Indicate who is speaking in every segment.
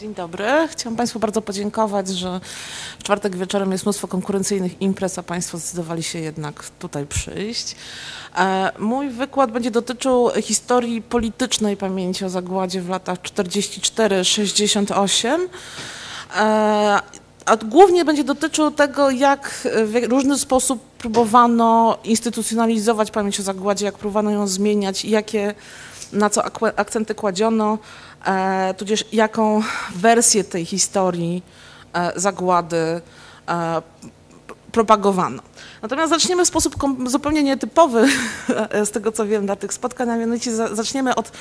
Speaker 1: Dzień dobry. Chciałam Państwu bardzo podziękować, że w czwartek wieczorem jest mnóstwo konkurencyjnych imprez, a Państwo zdecydowali się jednak tutaj przyjść. E, Mój wykład będzie dotyczył historii politycznej pamięci o zagładzie w latach 44-68. E, A głównie będzie dotyczył tego, jak w różny sposób próbowano instytucjonalizować pamięć o zagładzie, jak próbowano ją zmieniać jakie, na co akcenty kładziono, e, tudzież jaką wersję tej historii e, zagłady e, propagowano. Natomiast zaczniemy w sposób zupełnie nietypowy, z tego co wiem, dla tych spotkań, a mianowicie za- zaczniemy od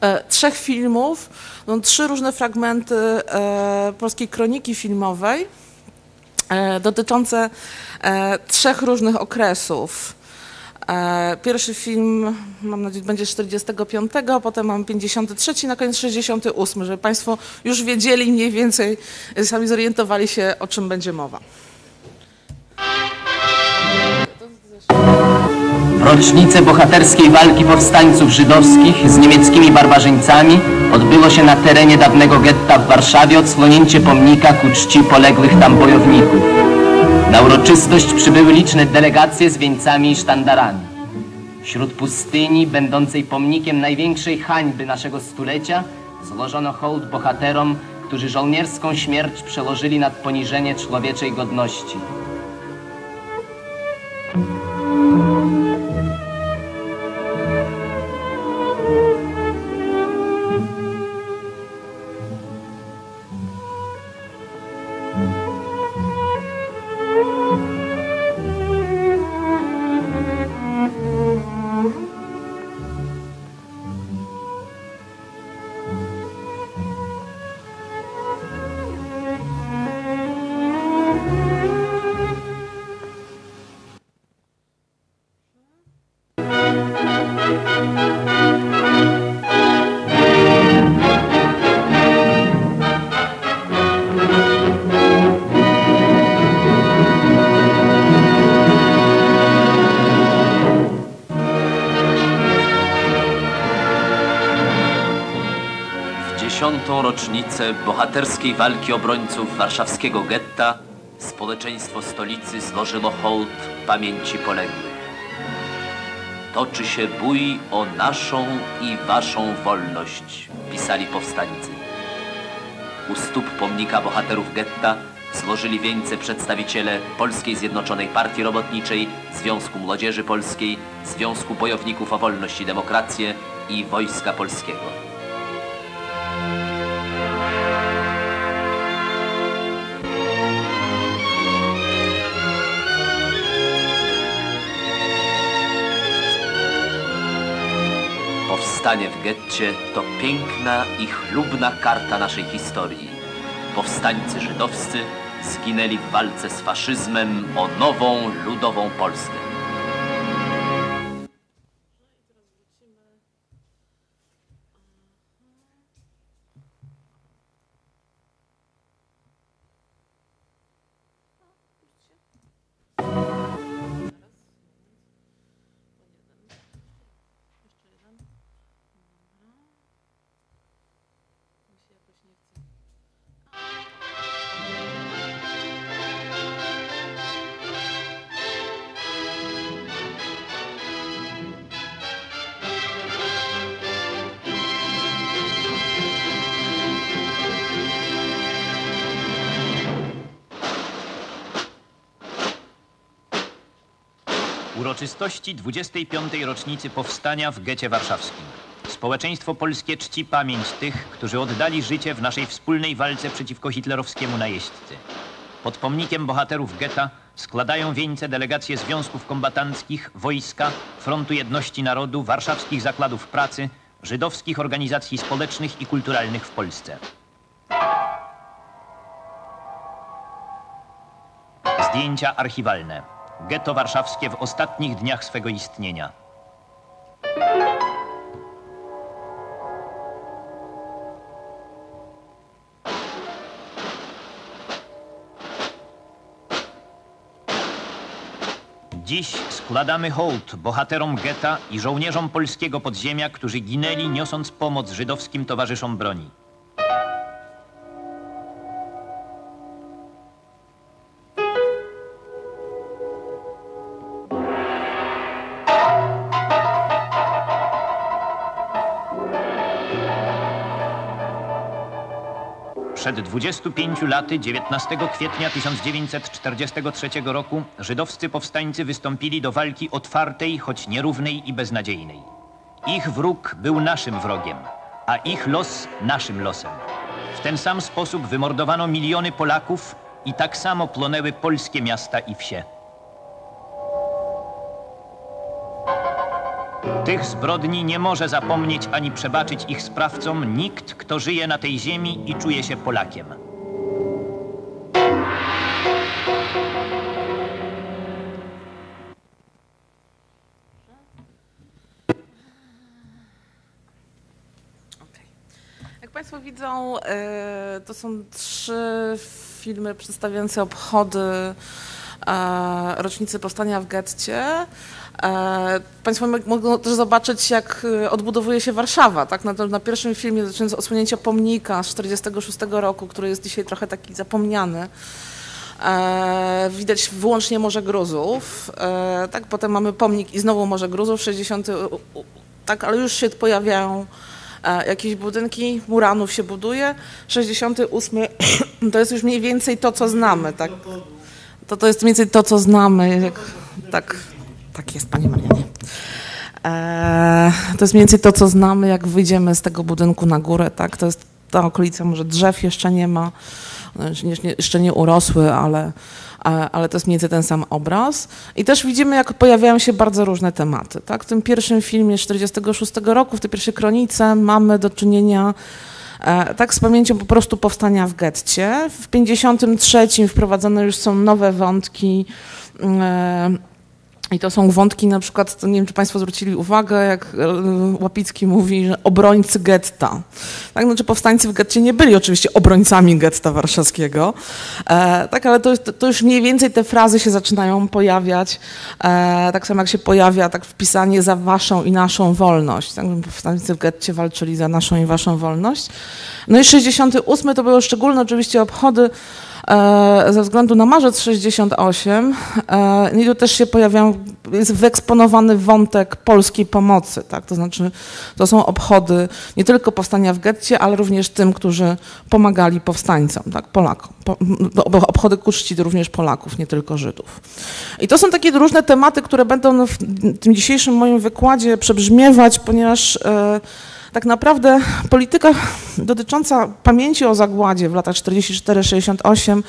Speaker 1: e, trzech filmów, no, trzy różne fragmenty e, polskiej kroniki filmowej e, dotyczące e, trzech różnych okresów. E, Pierwszy film, mam nadzieję, będzie z 45, potem mam 53, na koniec 68, żeby Państwo już wiedzieli mniej więcej, sami zorientowali się, o czym będzie mowa.
Speaker 2: Rocznicę bohaterskiej walki powstańców żydowskich z niemieckimi barbarzyńcami odbyło się na terenie dawnego getta w Warszawie odsłonięcie pomnika ku czci poległych tam bojowników. Na uroczystość przybyły liczne delegacje z wieńcami i sztandarami. Wśród pustyni, będącej pomnikiem największej hańby naszego stulecia, złożono hołd bohaterom, którzy żołnierską śmierć przełożyli nad poniżenie człowieczej godności. W rocznicę bohaterskiej walki obrońców warszawskiego getta społeczeństwo stolicy złożyło hołd pamięci poległych. Toczy się bój o naszą i waszą wolność, pisali powstańcy. U stóp pomnika bohaterów getta złożyli wieńce przedstawiciele Polskiej Zjednoczonej Partii Robotniczej, Związku Młodzieży Polskiej, Związku Bojowników o Wolność i Demokrację i Wojska Polskiego. Powstanie w getcie to piękna i chlubna karta naszej historii. Powstańcy żydowscy zginęli w walce z faszyzmem o nową, ludową Polskę.
Speaker 3: Uroczystości 25. rocznicy powstania w getcie warszawskim. Społeczeństwo polskie czci pamięć tych, którzy oddali życie w naszej wspólnej walce przeciwko hitlerowskiemu najeźdźcy. Pod pomnikiem bohaterów getta składają wieńce delegacje związków kombatanckich, wojska, Frontu Jedności Narodu, warszawskich zakładów pracy, żydowskich organizacji społecznych i kulturalnych w Polsce. Zdjęcia archiwalne. Geto warszawskie w ostatnich dniach swego istnienia. Dziś składamy hołd bohaterom getta i żołnierzom polskiego podziemia, którzy ginęli niosąc pomoc żydowskim towarzyszom broni. Przed 25 laty, 19 kwietnia 1943 roku, żydowscy powstańcy wystąpili do walki otwartej, choć nierównej i beznadziejnej. Ich wróg był naszym wrogiem, a ich los naszym losem. W ten sam sposób wymordowano miliony Polaków i tak samo plonęły polskie miasta i wsie. Tych zbrodni nie może zapomnieć ani przebaczyć ich sprawcom nikt, kto żyje na tej ziemi i czuje się Polakiem.
Speaker 1: Jak Państwo widzą, e, to są trzy filmy przedstawiające obchody e, rocznicy powstania w getcie. E, Państwo mo- mogą też zobaczyć, jak e, odbudowuje się Warszawa. Tak? Na, na pierwszym filmie, zaczynając od osłonięcia pomnika z 1946 roku, który jest dzisiaj trochę taki zapomniany, E, widać wyłącznie Morze Gruzów. Tak, potem mamy pomnik i znowu Morze Gruzów, 60. u- u- Tak, ale już się pojawiają jakieś budynki, Muranów się buduje. 68 to jest już mniej więcej to, co znamy. Tak? To, to jest mniej więcej to, co znamy. Jak, tak, tak jest, Panie Marianie. E, to jest mniej więcej to, co znamy, jak wyjdziemy z tego budynku na górę. Tak? To jest ta okolica, może drzew jeszcze nie ma, jeszcze nie, urosły, ale, ale to jest mniej więcej ten sam obraz. I też widzimy, jak pojawiają się bardzo różne tematy. Tak? W tym pierwszym filmie z 46 roku, w tej pierwszej kronice mamy do czynienia e, tak z pamięcią po prostu powstania w getcie. W 53 wprowadzone już są nowe wątki e, i to są wątki na przykład, nie wiem, czy Państwo zwrócili uwagę, jak e, Łapicki mówi, że obrońcy getta. Tak, znaczy powstańcy w getcie nie byli oczywiście obrońcami getta warszawskiego, e, tak, ale to, to już mniej więcej te frazy się zaczynają pojawiać, e, tak samo jak się pojawia tak wpisanie za waszą i naszą wolność. Tak, powstańcy w getcie walczyli za naszą i waszą wolność. No i 68 to były szczególne oczywiście obchody ze względu na marzec 68 e, i tu też się pojawiają, jest wyeksponowany wątek polskiej pomocy, tak? to znaczy to są obchody nie tylko powstania w getcie, ale również tym, którzy pomagali powstańcom, tak? Polakom. Po, bo obchody ku czci również Polaków, nie tylko Żydów. I to są takie różne tematy, które będą w tym dzisiejszym moim wykładzie przebrzmiewać, ponieważ e, tak naprawdę polityka dotycząca pamięci o zagładzie w latach 44-68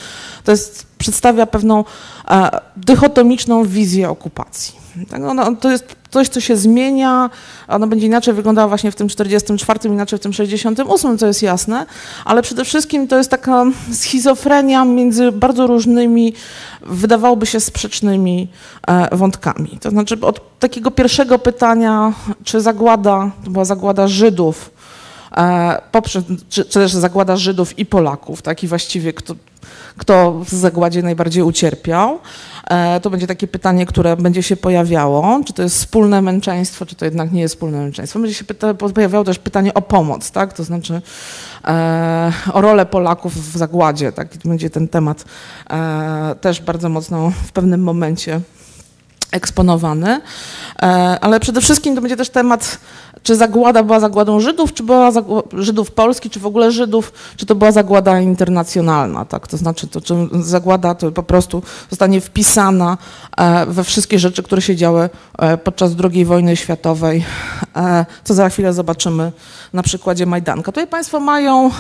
Speaker 1: to jest, przedstawia pewną e, dychotomiczną wizję okupacji. Tak, ono, to jest coś, co się zmienia, ono będzie inaczej wyglądało właśnie w tym 44, inaczej w tym 68, co jest jasne, ale przede wszystkim to jest taka schizofrenia między bardzo różnymi, wydawałoby się sprzecznymi e, wątkami. To znaczy od takiego pierwszego pytania, czy zagłada, to była zagłada Żydów, e, poprzez, czy, czy też zagłada Żydów i Polaków, tak, i właściwie kto, kto w zagładzie najbardziej ucierpiał. E, To będzie takie pytanie, które będzie się pojawiało, czy to jest wspólne męczeństwo, czy to jednak nie jest wspólne męczeństwo. Będzie się pojawiało też pytanie o pomoc, tak? to znaczy e, o rolę Polaków w zagładzie. Tak? Będzie ten temat e, też bardzo mocno w pewnym momencie eksponowany, E, ale przede wszystkim to będzie też temat, czy zagłada była zagładą Żydów, czy była Żydów Polski, czy w ogóle Żydów, czy to była zagłada internacjonalna, tak? To znaczy, to, czy zagłada to po prostu zostanie wpisana e, we wszystkie rzeczy, które się działy e, podczas II wojny światowej, co za chwilę zobaczymy na przykładzie Majdanka. Tutaj Państwo mają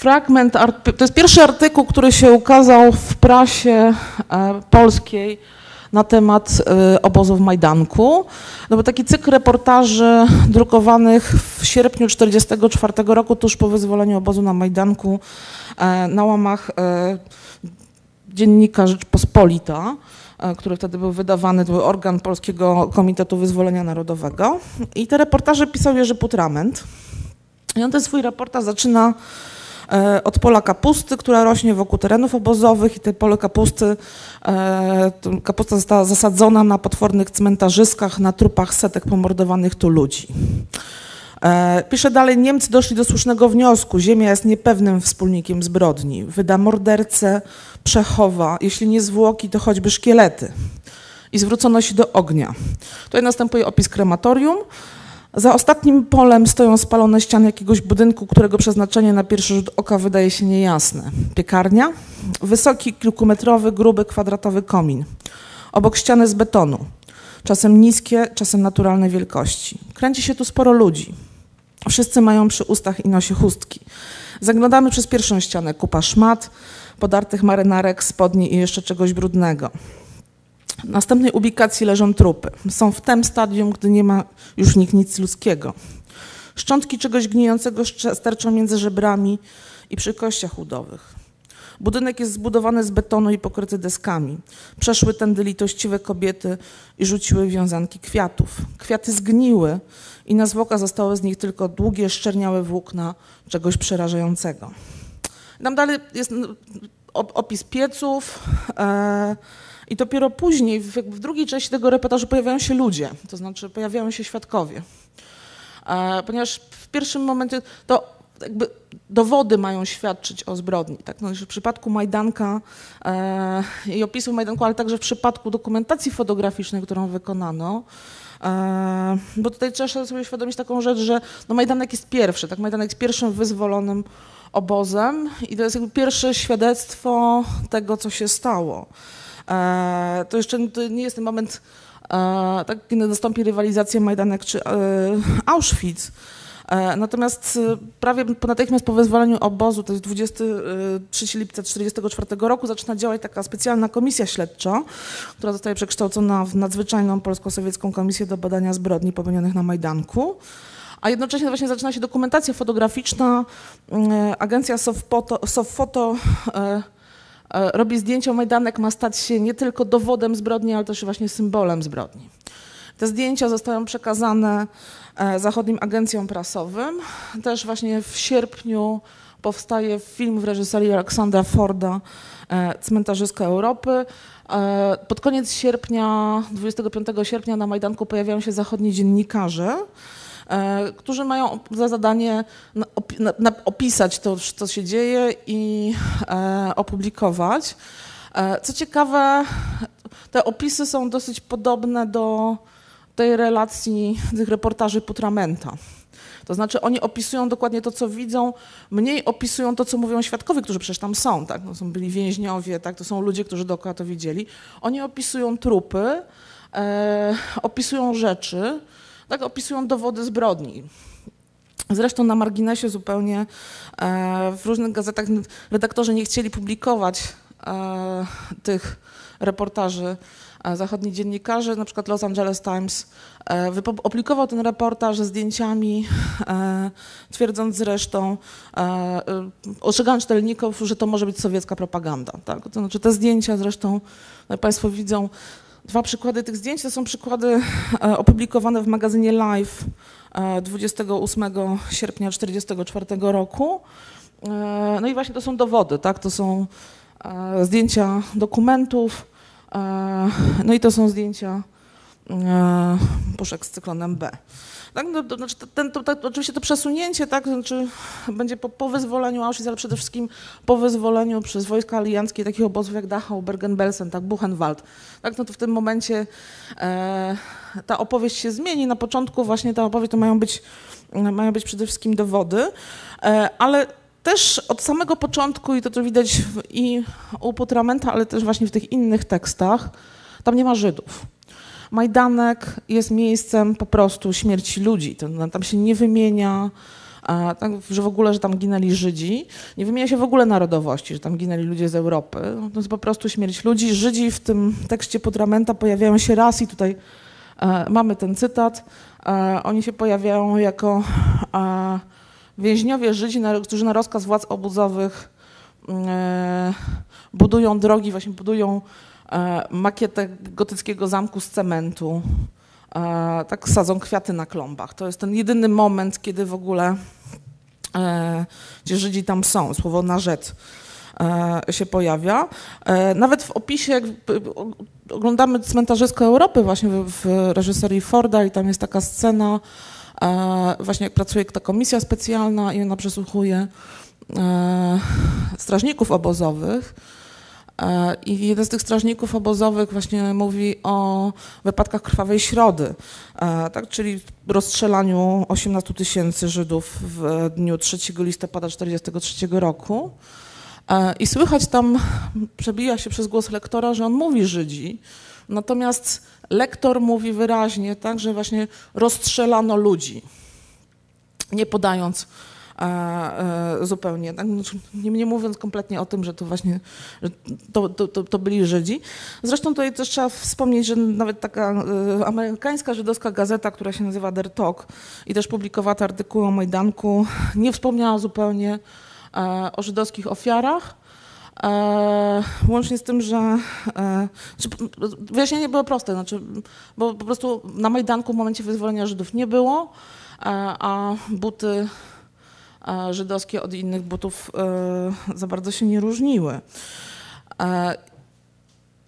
Speaker 1: fragment, to jest pierwszy artykuł, który się ukazał w prasie e, polskiej na temat e, obozu w Majdanku. To był taki cykl reportaży drukowanych w sierpniu 1944 roku, tuż po wyzwoleniu obozu na Majdanku, e, na łamach dziennika Rzeczpospolita, który wtedy był wydawany, to był organ Polskiego Komitetu Wyzwolenia Narodowego. I te reportaże pisał Jerzy Putrament. I on ten swój reportaż zaczyna od pola kapusty, która rośnie wokół terenów obozowych i te pole kapusty, e, kapusta została zasadzona na potwornych cmentarzyskach, na trupach setek pomordowanych tu ludzi. E, pisze dalej, Niemcy doszli do słusznego wniosku, ziemia jest niepewnym wspólnikiem zbrodni. Wyda mordercę, przechowa, jeśli nie zwłoki, to choćby szkielety. I zwrócono się do ognia. Tutaj następuje opis krematorium. Za ostatnim polem stoją spalone ściany jakiegoś budynku, którego przeznaczenie na pierwszy rzut oka wydaje się niejasne. Piekarnia, wysoki, kilkumetrowy, gruby, kwadratowy komin. Obok ściany z betonu, czasem niskie, czasem naturalnej wielkości. Kręci się tu sporo ludzi. Wszyscy mają przy ustach i nosie chustki. Zaglądamy przez pierwszą ścianę, kupa szmat, podartych marynarek, spodni i jeszcze czegoś brudnego. W następnej ubikacji leżą trupy. Są w tym stadium, gdy nie ma już nich nic ludzkiego. Szczątki czegoś gnijącego sterczą między żebrami i przy kościach udowych. Budynek jest zbudowany z betonu i pokryty deskami. Przeszły tędy litościwe kobiety i rzuciły wiązanki kwiatów. Kwiaty zgniły i na zwłoka zostały z nich tylko długie, szczerniałe włókna czegoś przerażającego. Tam dalej jest opis pieców e, i dopiero później, w, w, drugiej części tego reportażu pojawiają się ludzie, to znaczy pojawiają się świadkowie. E, ponieważ w pierwszym momencie to jakby dowody mają świadczyć o zbrodni. Tak? No, w przypadku Majdanka e, i opisu Majdanku, ale także w przypadku dokumentacji fotograficznej, którą wykonano, e, bo tutaj trzeba sobie uświadomić taką rzecz, że no Majdanek jest pierwszy, tak? Majdanek jest pierwszym wyzwolonym obozem i to jest jakby pierwsze świadectwo tego, co się stało. E, to jeszcze to nie jest ten moment, e, tak, kiedy nastąpi rywalizacja Majdanek czy e, Auschwitz, natomiast prawie natychmiast po wezwoleniu obozu, to jest 23 lipca 1944 roku, zaczyna działać taka specjalna komisja śledcza, która zostaje przekształcona w nadzwyczajną polsko-sowiecką komisję do badania zbrodni popełnionych na Majdanku. A jednocześnie właśnie zaczyna się dokumentacja fotograficzna. E, agencja e, robi zdjęcia. Majdanek ma stać się nie tylko dowodem zbrodni, ale też właśnie symbolem zbrodni. Te zdjęcia zostają przekazane e, zachodnim agencjom prasowym. Też właśnie w sierpniu powstaje film w reżyserii Aleksandra Forda e, Cmentarzyska Europy. E, pod koniec sierpnia, 25 sierpnia na Majdanku pojawiają się zachodni dziennikarze, którzy mają za zadanie opisać to, co się dzieje i opublikować. Co ciekawe, te opisy są dosyć podobne do tej relacji tych reportaży Putramenta. To znaczy oni opisują dokładnie to, co widzą, mniej opisują to, co mówią świadkowie, którzy przecież tam są, tak? No, są byli więźniowie, tak? to są ludzie, którzy dookoła to widzieli. Oni opisują trupy, e, opisują rzeczy, tak? opisują dowody zbrodni. Zresztą na marginesie zupełnie e, w różnych gazetach redaktorzy nie chcieli publikować e, tych reportaży zachodni dziennikarze, na przykład Los Angeles Times, e, opublikował ten reportaż ze zdjęciami, e, twierdząc zresztą, e, ostrzegając czytelników, że to może być sowiecka propaganda. Tak? To znaczy te zdjęcia zresztą, jak Państwo widzą, dwa przykłady tych zdjęć to są przykłady opublikowane w magazynie Live 28 sierpnia 1944 roku. No i właśnie to są dowody, tak? to są zdjęcia dokumentów, E, no i to są zdjęcia e, puszek z cyklonem B. Tak, no, to, znaczy ten, to, to, oczywiście to przesunięcie tak, znaczy będzie po, po wyzwoleniu Auschwitz, ale przede wszystkim po wyzwoleniu przez wojska alianckie takich obozów jak Dachau, Bergen-Belsen, tak, Buchenwald. Tak, no to w tym momencie e, ta opowieść się zmieni. Na początku właśnie ta opowieść to mają być, mają być przede wszystkim dowody, e, ale też od samego początku, i to to widać w, i u Putramenta, ale też właśnie w tych innych tekstach, tam nie ma Żydów. Majdanek jest miejscem po prostu śmierci ludzi. Tam się nie wymienia, tak, że w ogóle, że tam ginęli Żydzi. Nie wymienia się w ogóle narodowości, że tam ginęli ludzie z Europy. To jest po prostu śmierć ludzi. Żydzi w tym tekście Putramenta pojawiają się raz i tutaj e, mamy ten cytat. E, oni się pojawiają jako e, Więźniowie Żydzi, którzy na rozkaz władz obozowych e, budują drogi, właśnie budują makietę gotyckiego zamku z cementu, e, tak sadzą kwiaty na klombach. To jest ten jedyny moment, kiedy w ogóle gdzie Żydzi tam są, słowo narzet się pojawia. Nawet w opisie, jak oglądamy cmentarzysko Europy właśnie w reżyserii Forda i tam jest taka scena, właśnie jak pracuje ta komisja specjalna i ona przesłuchuje strażników obozowych, E, I jeden z tych strażników obozowych właśnie mówi o wypadkach krwawej środy, e, tak, czyli rozstrzelaniu 18 tysięcy Żydów w dniu 3 listopada 1943 roku. E, I słychać tam, przebija się przez głos lektora, że on mówi Żydzi, natomiast lektor mówi wyraźnie, tak, że właśnie rozstrzelano ludzi, nie podając E, zupełnie. Tak? Znaczy, nie, nie, mówiąc kompletnie o tym, że to właśnie że to, to, to, to, byli Żydzi. Zresztą tutaj też trzeba wspomnieć, że nawet taka e, amerykańska żydowska gazeta, która się nazywa Der Talk i też publikowała te artykuły o Majdanku, nie wspomniała zupełnie e, o żydowskich ofiarach. E, łącznie z tym, że e, wyjaśnienie było proste, znaczy, bo po prostu na Majdanku w momencie wyzwolenia Żydów nie było, e, a buty żydowskie od innych butów e, za bardzo się nie różniły. E,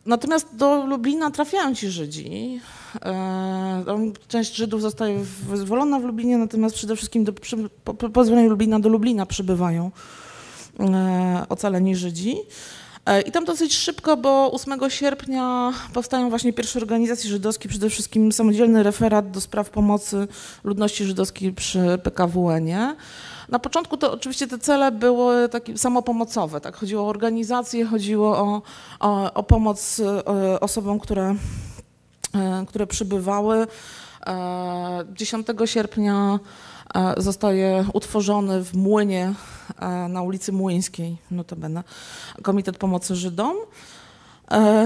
Speaker 1: natomiast do Lublina trafiają ci Żydzi. E, część Żydów zostaje wyzwolona w Lublinie, natomiast przede wszystkim do, po, po pozwoleniu Lublina do Lublina przybywają ocaleni Żydzi. I tam dosyć szybko, bo 8 sierpnia powstają właśnie pierwsze organizacje żydowskie, przede wszystkim samodzielny referat do spraw pomocy ludności żydowskiej przy PKWN-ie. Na początku to oczywiście te cele były takie samopomocowe, tak? Chodziło o organizację, chodziło o, o, o pomoc e, osobom, które, e, które przybywały. 10 e, sierpnia zostaje utworzony w Młynie na ulicy Młyńskiej, notabene, Komitet Pomocy Żydom.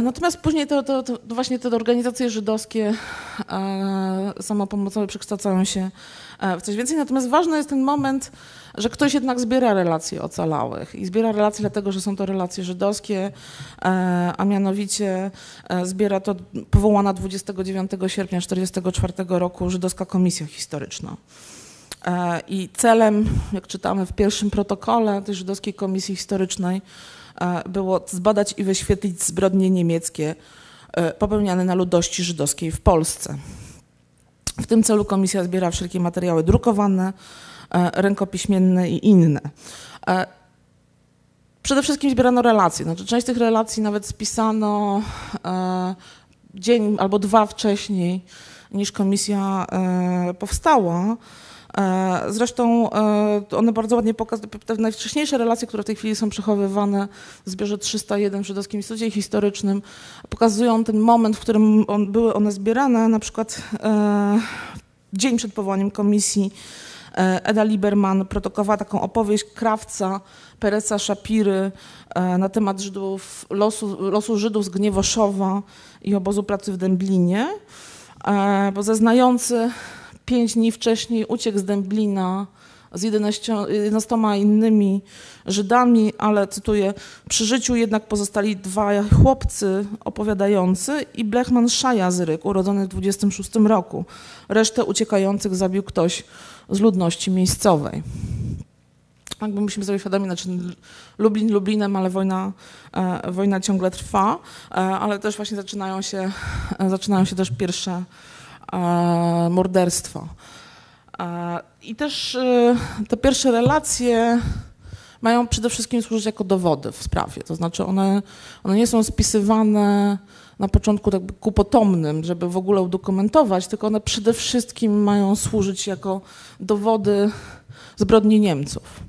Speaker 1: Natomiast później to, to, to, właśnie te organizacje żydowskie samopomocowe przekształcają się w coś więcej. Natomiast ważny jest ten moment, że ktoś jednak zbiera relacje ocalałych i zbiera relacje dlatego, że są to relacje żydowskie, e, a mianowicie e, zbiera to powołana 29 sierpnia 1944 roku Żydowska Komisja Historyczna. E, I celem, jak czytamy w pierwszym protokole tej Żydowskiej Komisji Historycznej, było zbadać i wyświetlić zbrodnie niemieckie popełniane na ludności żydowskiej w Polsce. W tym celu komisja zbiera wszelkie materiały drukowane, e, rękopiśmienne i inne. E, przede wszystkim zbierano relacje. Znaczy, część tych relacji nawet spisano e, dzień albo dwa wcześniej niż komisja powstała. E, zresztą e, one bardzo ładnie pokazują, te najwcześniejsze relacje, które w tej chwili są przechowywane w zbiorze 301 w Żydowskim Instytucie Historycznym, pokazują ten moment, w którym on, były one zbierane, na przykład e, dzień przed powołaniem komisji Eda Lieberman produkowała taką opowieść krawca Pereca Szapiry na temat Żydów, losu, losu Żydów z Gniewoszowa i obozu pracy w Dęblinie, bo zeznający pięć dni wcześniej uciekł z Dęblina z 11, 11 innymi Żydami, ale cytuję, przy życiu jednak pozostali dwa chłopcy opowiadający i Blechman Szajazyryk, urodzony w 26 roku. Resztę uciekających zabił ktoś z ludności miejscowej. Jakby musimy sobie świadomi, znaczy Lublin Lublinem, ale wojna, e, wojna ciągle trwa, e, ale też właśnie zaczynają się, zaczynają się też pierwsze morderstwo. E, I też e, te pierwsze relacje mają przede wszystkim służyć jako dowody w sprawie. To znaczy one, one nie są spisywane na początku tak ku potomnym, żeby w ogóle udokumentować, tylko one przede wszystkim mają służyć jako dowody zbrodni Niemców.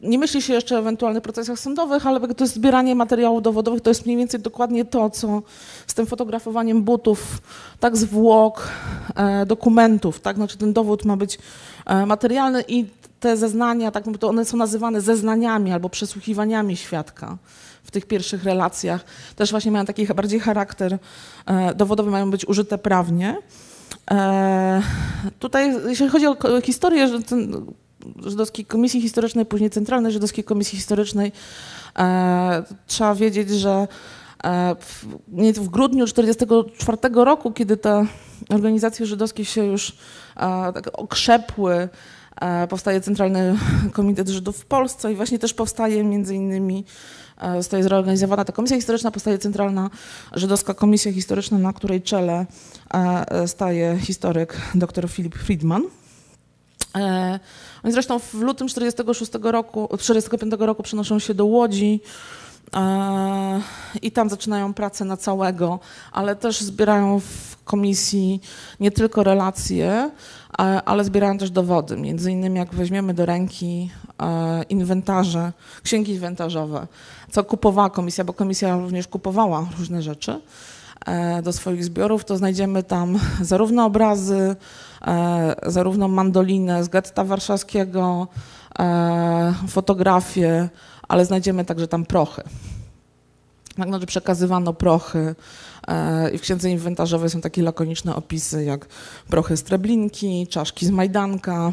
Speaker 1: Nie myśli się jeszcze o ewentualnych procesach sądowych, ale to jest zbieranie materiałów dowodowych, to jest mniej więcej dokładnie to, co z tym fotografowaniem butów, tak zwłok, e, dokumentów, tak, znaczy ten dowód ma być e, materialny i te zeznania, tak, to one są nazywane zeznaniami albo przesłuchiwaniami świadka w tych pierwszych relacjach. Też właśnie mają taki bardziej charakter e, dowodowy, mają być użyte prawnie. Tutaj, jeśli chodzi o historię, ten Żydowskiej Komisji Historycznej, później Centralnej Żydowskiej Komisji Historycznej. E, trzeba wiedzieć, że e, w, w grudniu 1944 roku, kiedy te organizacje żydowskie się już e, tak okrzepły, Powstaje Centralny Komitet Żydów w Polsce i właśnie też powstaje między innymi zostaje zreorganizowana ta komisja historyczna, powstaje Centralna Żydowska Komisja Historyczna, na której czele staje historyk dr Filip Friedman. Oni zresztą w lutym 46 roku, 45 roku przenoszą się do Łodzi i tam zaczynają pracę na całego, ale też zbierają w komisji nie tylko relacje, ale zbierają też dowody. Między innymi jak weźmiemy do ręki inwentarze, księgi inwentarzowe, co kupowała komisja, bo komisja również kupowała różne rzeczy e, do swoich zbiorów, to znajdziemy tam zarówno obrazy, e, zarówno mandolinę z getta warszawskiego, e, fotografie, ale znajdziemy także tam prochy. Tak, znaczy przekazywano prochy e, i w księdze inwentarzowej są takie lakoniczne opisy jak prochy z Treblinki, czaszki z Majdanka.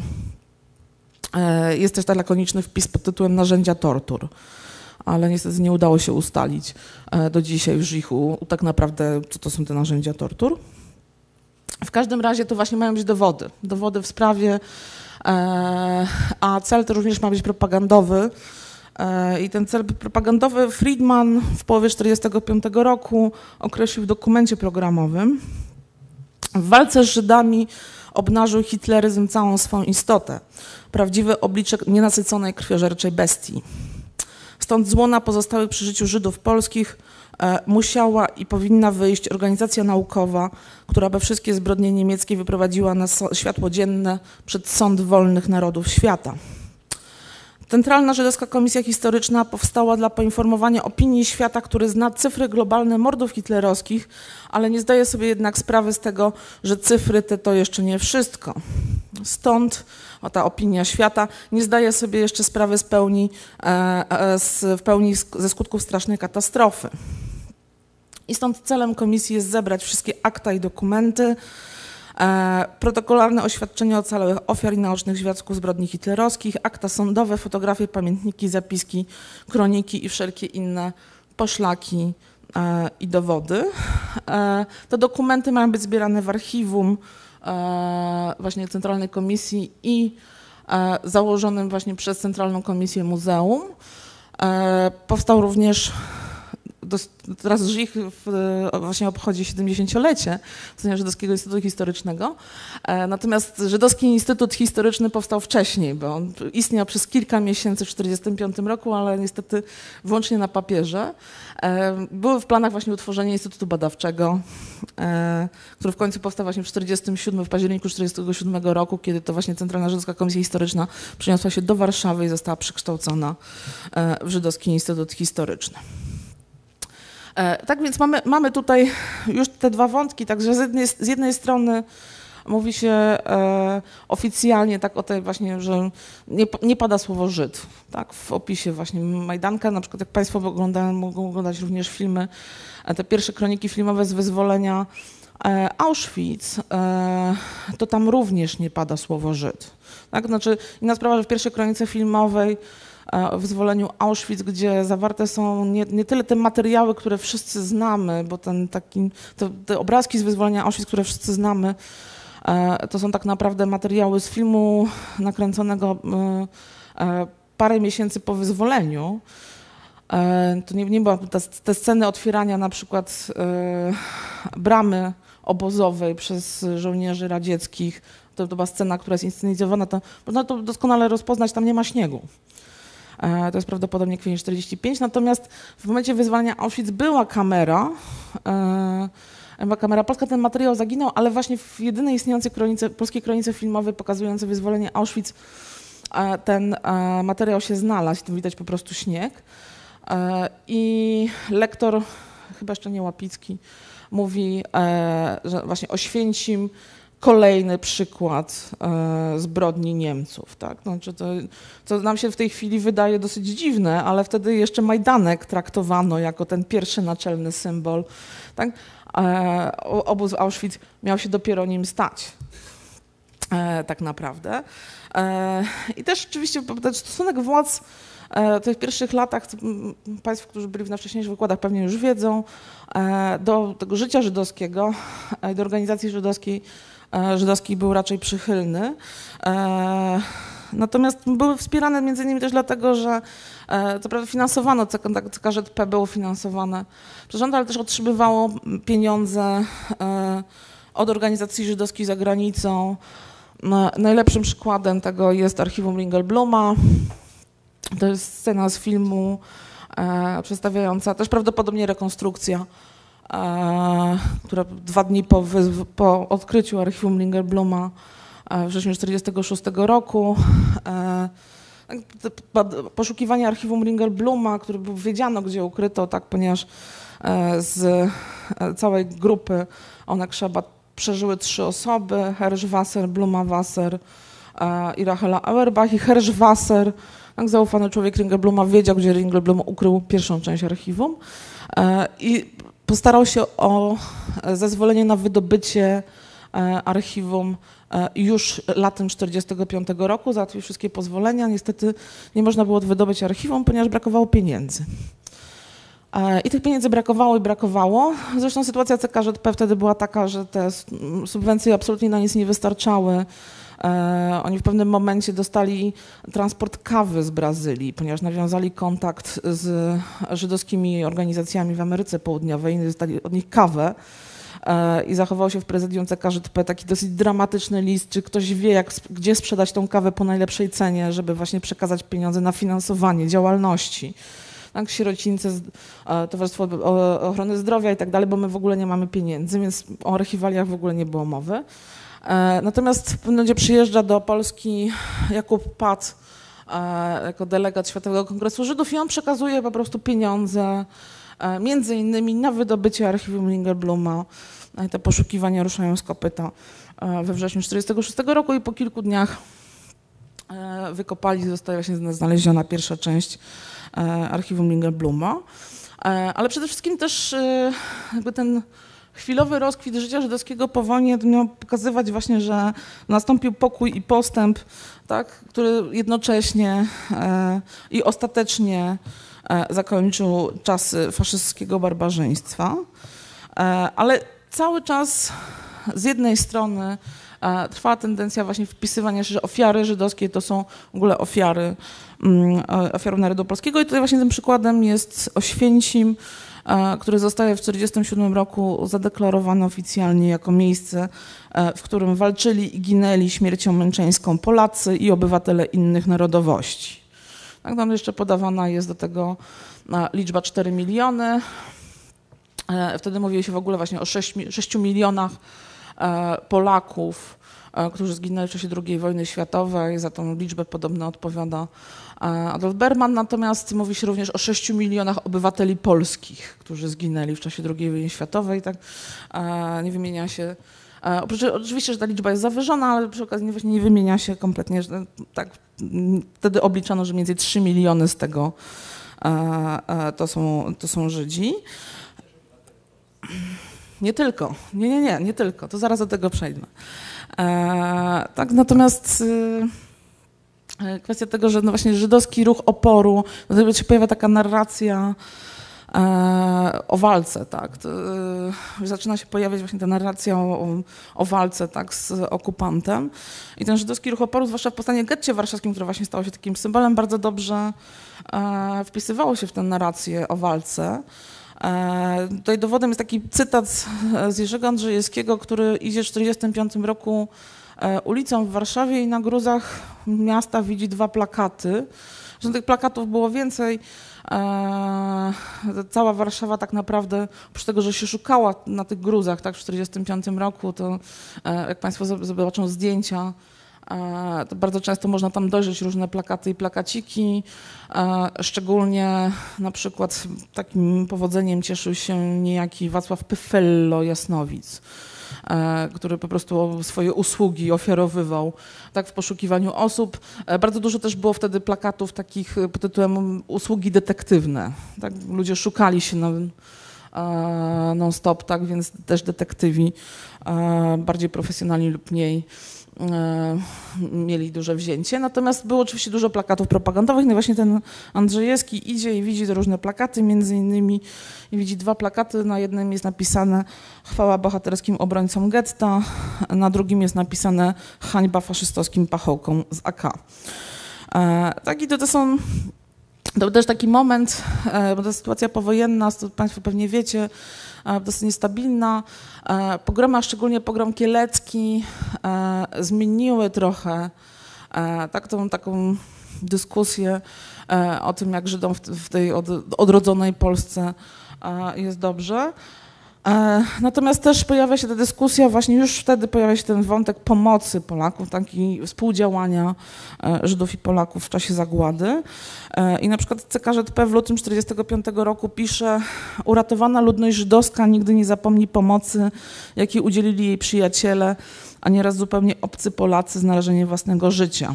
Speaker 1: E, jest też ten lakoniczny wpis pod tytułem Narzędzia tortur, ale niestety nie udało się ustalić e, do dzisiaj w Żichu tak naprawdę, co to są te narzędzia tortur. W każdym razie to właśnie mają być dowody. Dowody w sprawie, a cel to również ma być propagandowy, E, I ten cel propagandowy Friedman w połowie 1945 roku określił w dokumencie programowym. W walce z Żydami obnażył hitleryzm całą swą istotę, prawdziwy oblicze nienasyconej krwiożerczej bestii. Stąd z łona pozostałych przy życiu Żydów polskich e, musiała i powinna wyjść organizacja naukowa, która by wszystkie zbrodnie niemieckie wyprowadziła na światło dzienne przed sąd wolnych narodów świata. Centralna Żydowska Komisja Historyczna powstała dla poinformowania opinii świata, który zna cyfry globalne mordów hitlerowskich, ale nie zdaje sobie jednak sprawy z tego, że cyfry te to jeszcze nie wszystko. Stąd o ta opinia świata nie zdaje sobie jeszcze sprawy z pełni, e, e, z, w pełni ze skutków strasznej katastrofy. I stąd celem komisji jest zebrać wszystkie akta i dokumenty, protokolarne oświadczenie ocalałych ofiar i naocznych świadków zbrodni hitlerowskich, akta sądowe, fotografie, pamiętniki, zapiski, kroniki i wszelkie inne poszlaki e, i dowody. E, te dokumenty mają być zbierane w archiwum właśnie Centralnej Komisji i założonym właśnie przez Centralną Komisję Muzeum. Powstał również teraz Żich właśnie obchodzi 70-lecie istnienia Żydowskiego Instytutu Historycznego. E, natomiast Żydowski Instytut Historyczny powstał wcześniej, bo on istniał przez kilka miesięcy w 1945 roku, ale niestety wyłącznie na papierze. E, były w planach właśnie utworzenie Instytutu Badawczego, e, który w końcu powstał właśnie w 47, w październiku 1947 roku, kiedy to właśnie Centralna Żydowska Komisja Historyczna przeniosła się do Warszawy i została przekształcona w Żydowski Instytut Historyczny. E, tak więc mamy, mamy tutaj już te dwa wątki, także z jednej, z jednej strony mówi się e, oficjalnie tak o tej właśnie, że nie, nie pada słowo Żyd, tak, w opisie właśnie Majdanka, na przykład jak Państwo oglądają, mogą oglądać również filmy, e, te pierwsze kroniki filmowe z wyzwolenia e, Auschwitz, e, to tam również nie pada słowo Żyd. Tak? Znaczy, inna sprawa, że w pierwszej kronice filmowej o wyzwoleniu Auschwitz, gdzie zawarte są nie, nie tyle te materiały, które wszyscy znamy, bo ten taki, te, obrazki z wyzwolenia Auschwitz, które wszyscy znamy, e, to są tak naprawdę materiały z filmu nakręconego e, e, parę miesięcy po wyzwoleniu. To nie, nie była te, te sceny otwierania na przykład bramy obozowej przez żołnierzy radzieckich. To, to była scena, która jest inscenizowana. Można to doskonale rozpoznać, tam nie ma śniegu. E, to jest prawdopodobnie kwiecień 45. Natomiast w momencie wyzwania Auschwitz była kamera, e, była kamera polska, ten materiał zaginął, ale właśnie w jedynej istniejącej kronice, polskiej kronice filmowej pokazującej wyzwolenie Auschwitz e, ten materiał się znalazł, tu widać po prostu śnieg. I lektor, chyba jeszcze nie Łapicki, mówi, że właśnie Oświęcim kolejny przykład e, zbrodni Niemców. Tak? Znaczy to, co nam się w tej chwili wydaje dosyć dziwne, ale wtedy jeszcze Majdanek traktowano jako ten pierwszy naczelny symbol. Tak? E, obóz Auschwitz miał się dopiero nim stać. E, tak naprawdę. E, I też oczywiście stosunek władz e, w tych pierwszych latach, Państwo, którzy byli na wcześniejszych wykładach pewnie już wiedzą, e, do tego życia żydowskiego, do organizacji żydowskiej żydowski był raczej przychylny. Natomiast były wspierane między innymi też dlatego, że e, co prawda finansowano, CKZP było finansowane przez rząd, ale też otrzymywało pieniądze e, od organizacji żydowskich za granicą. Najlepszym przykładem tego jest archiwum Ringelbluma. To jest scena z filmu przedstawiająca też prawdopodobnie rekonstrukcja która dwa dni po, po odkryciu archiwum Lingerbluma w wrześniu 1946 roku poszukiwanie archiwum Ringelbluma, który był, wiedziano gdzie ukryto, tak, ponieważ z e, całej grupy Onek Szaba przeżyły trzy osoby, Hersch Wasser, Bluma Wasser i Rachela Auerbach. I Hersch Wasser, tak, zaufany człowiek Ringelbluma wiedział, gdzie Ringelblum ukrył pierwszą część archiwum. E, i postarał się o e, zezwolenie na wydobycie e, archiwum e, już latem 1945 roku, załatwił wszystkie pozwolenia. Niestety nie można było wydobyć archiwum, ponieważ brakowało pieniędzy. I tych pieniędzy brakowało i brakowało. Zresztą sytuacja CKŻP wtedy była taka, że te subwencje absolutnie na nic nie wystarczały. E, oni w pewnym momencie dostali transport kawy z Brazylii, ponieważ nawiązali kontakt z żydowskimi organizacjami w Ameryce Południowej, dostali od nich kawę e, i zachował się w prezydium CKŻP taki dosyć dramatyczny list, czy ktoś wie, jak, gdzie sprzedać tą kawę po najlepszej cenie, żeby właśnie przekazać pieniądze na finansowanie działalności. Tak, sierocińce, Towarzystwo Ochrony Zdrowia i tak dalej, bo my w ogóle nie mamy pieniędzy, więc o archiwaliach w ogóle nie było mowy. E, natomiast w pewnym momencie przyjeżdża do Polski Jakub Pat e, jako delegat Światowego Kongresu Żydów i on przekazuje po prostu pieniądze e, między innymi na wydobycie archiwum Lingerbluma. I te poszukiwania ruszają z kopyta we wrześniu 1946 roku i po kilku dniach wykopali, zostaje właśnie znaleziona pierwsza część archiwum Lingerbluma. Ale przede wszystkim też jakby ten chwilowy rozkwit życia żydowskiego po wojnie miał pokazywać właśnie, że nastąpił pokój i postęp, tak, który jednocześnie e, i ostatecznie e, zakończył czasy faszystowskiego barbarzyństwa. E, ale cały czas z jednej strony trwała tendencja właśnie wpisywania się, że ofiary żydowskie to są w ogóle ofiary, mm, ofiarą narodu polskiego i tutaj właśnie tym przykładem jest Oświęcim, który zostaje w 1947 roku zadeklarowany oficjalnie jako miejsce, e, w którym walczyli i ginęli śmiercią męczeńską Polacy i obywatele innych narodowości. Tak, tam jeszcze podawana jest do tego e, liczba 4 miliony. E, wtedy mówiło się w ogóle właśnie o 6, 6 milionach Polaków, którzy zginęli w czasie II wojny światowej. Za tą liczbę podobno odpowiada Adolf Berman, natomiast mówi się również o 6 milionach obywateli polskich, którzy zginęli w czasie II wojny światowej. Tak? Nie wymienia się Oprócz, oczywiście, że ta liczba jest zawyżona, ale przy okazji właśnie nie wymienia się kompletnie. Tak, wtedy obliczano, że między 3 miliony z tego to są, to są Żydzi. Nie tylko. Nie, nie, nie, nie tylko. To zaraz do tego przejdę. Tak, natomiast y, E, kwestia tego, że no właśnie żydowski ruch oporu, no się pojawia taka narracja e, o walce, tak. E, zaczyna się pojawiać właśnie ta narracja o, o, walce, tak, z okupantem. I ten żydowski ruch oporu, zwłaszcza w powstaniu getcie warszawskim, które właśnie stało się takim symbolem, bardzo dobrze e, wpisywało się w tę narrację o walce. E, tutaj dowodem jest taki cytat z Jerzego Andrzejewskiego, który idzie w 1945 roku E, ulicą w Warszawie i na gruzach miasta widzi dwa plakaty. Że tych plakatów było więcej. E, cała Warszawa tak naprawdę, oprócz tego, że się szukała na tych gruzach tak, w 1945 roku, to e, jak Państwo zobaczą zdjęcia, bardzo często można tam dojrzeć różne plakaty i plakaciki. Szczególnie na przykład takim powodzeniem cieszył się niejaki Wacław Pyfello Jasnowic E, który po prostu swoje usługi ofiarowywał tak, w poszukiwaniu osób. E, bardzo dużo też było wtedy plakatów takich pod tytułem usługi detektywne. Tak? Ludzie szukali się na, e, non-stop, tak, więc też detektywi, bardziej profesjonalni lub mniej, mieli duże wzięcie. Natomiast było oczywiście dużo plakatów propagandowych. No i właśnie ten Andrzejewski idzie i widzi te różne plakaty, między innymi widzi dwa plakaty. Na jednym jest napisane chwała bohaterskim obrońcom getta, na drugim jest napisane hańba faszystowskim pachołkom z AK. Tak i to, to są to był też taki moment, bo ta sytuacja powojenna, to Państwo pewnie wiecie, dosyć niestabilna. E, pogromy, szczególnie pogrom kielecki, e, zmieniły trochę e, tak, tą taką dyskusję o tym, jak Żydom w tej odrodzonej Polsce jest dobrze. E, natomiast też pojawia się ta dyskusja, właśnie już wtedy pojawia się ten wątek pomocy Polaków, taki współdziałania e, Żydów i Polaków w czasie zagłady. E, I na przykład CKŻP w lutym 1945 roku pisze uratowana ludność żydowska nigdy nie zapomni pomocy, jakiej udzielili jej przyjaciele, a nieraz zupełnie obcy Polacy z narażeniem własnego życia.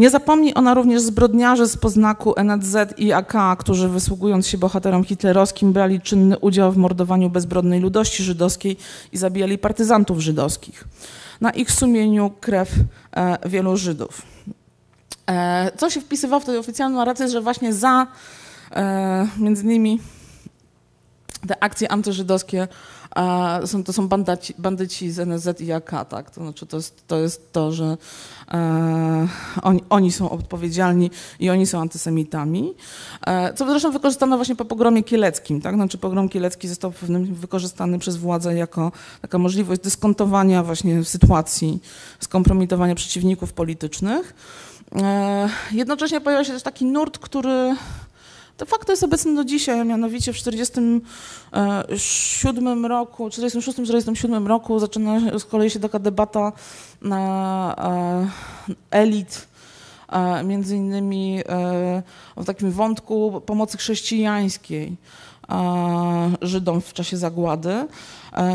Speaker 1: Nie zapomni ona również zbrodniarzy z poznaku NZ i AK, którzy wysługując się bohaterom hitlerowskim brali czynny udział w mordowaniu bezbrodnej ludności żydowskiej i zabijali partyzantów żydowskich. Na ich sumieniu krew e, wielu Żydów. E, co się wpisywało w tę oficjalną narrację, że właśnie za e, między innymi te akcje antyżydowskie są, to są bandaci, bandyci z NSZ i AK, tak? To znaczy to jest to, jest to że e, oni, oni, są odpowiedzialni i oni są antysemitami. E, co zresztą wykorzystano właśnie po pogromie kieleckim, tak? Znaczy pogrom kielecki został pewnym wykorzystany przez władzę jako taka możliwość dyskontowania właśnie sytuacji, skompromitowania przeciwników politycznych. E, jednocześnie pojawił się też taki nurt, który de facto jest obecny do dzisiaj, mianowicie w 1947 roku, 46-47 roku zaczyna z kolei się taka debata na e, elit, e, między innymi e, o takim wątku pomocy chrześcijańskiej Żydom w czasie zagłady.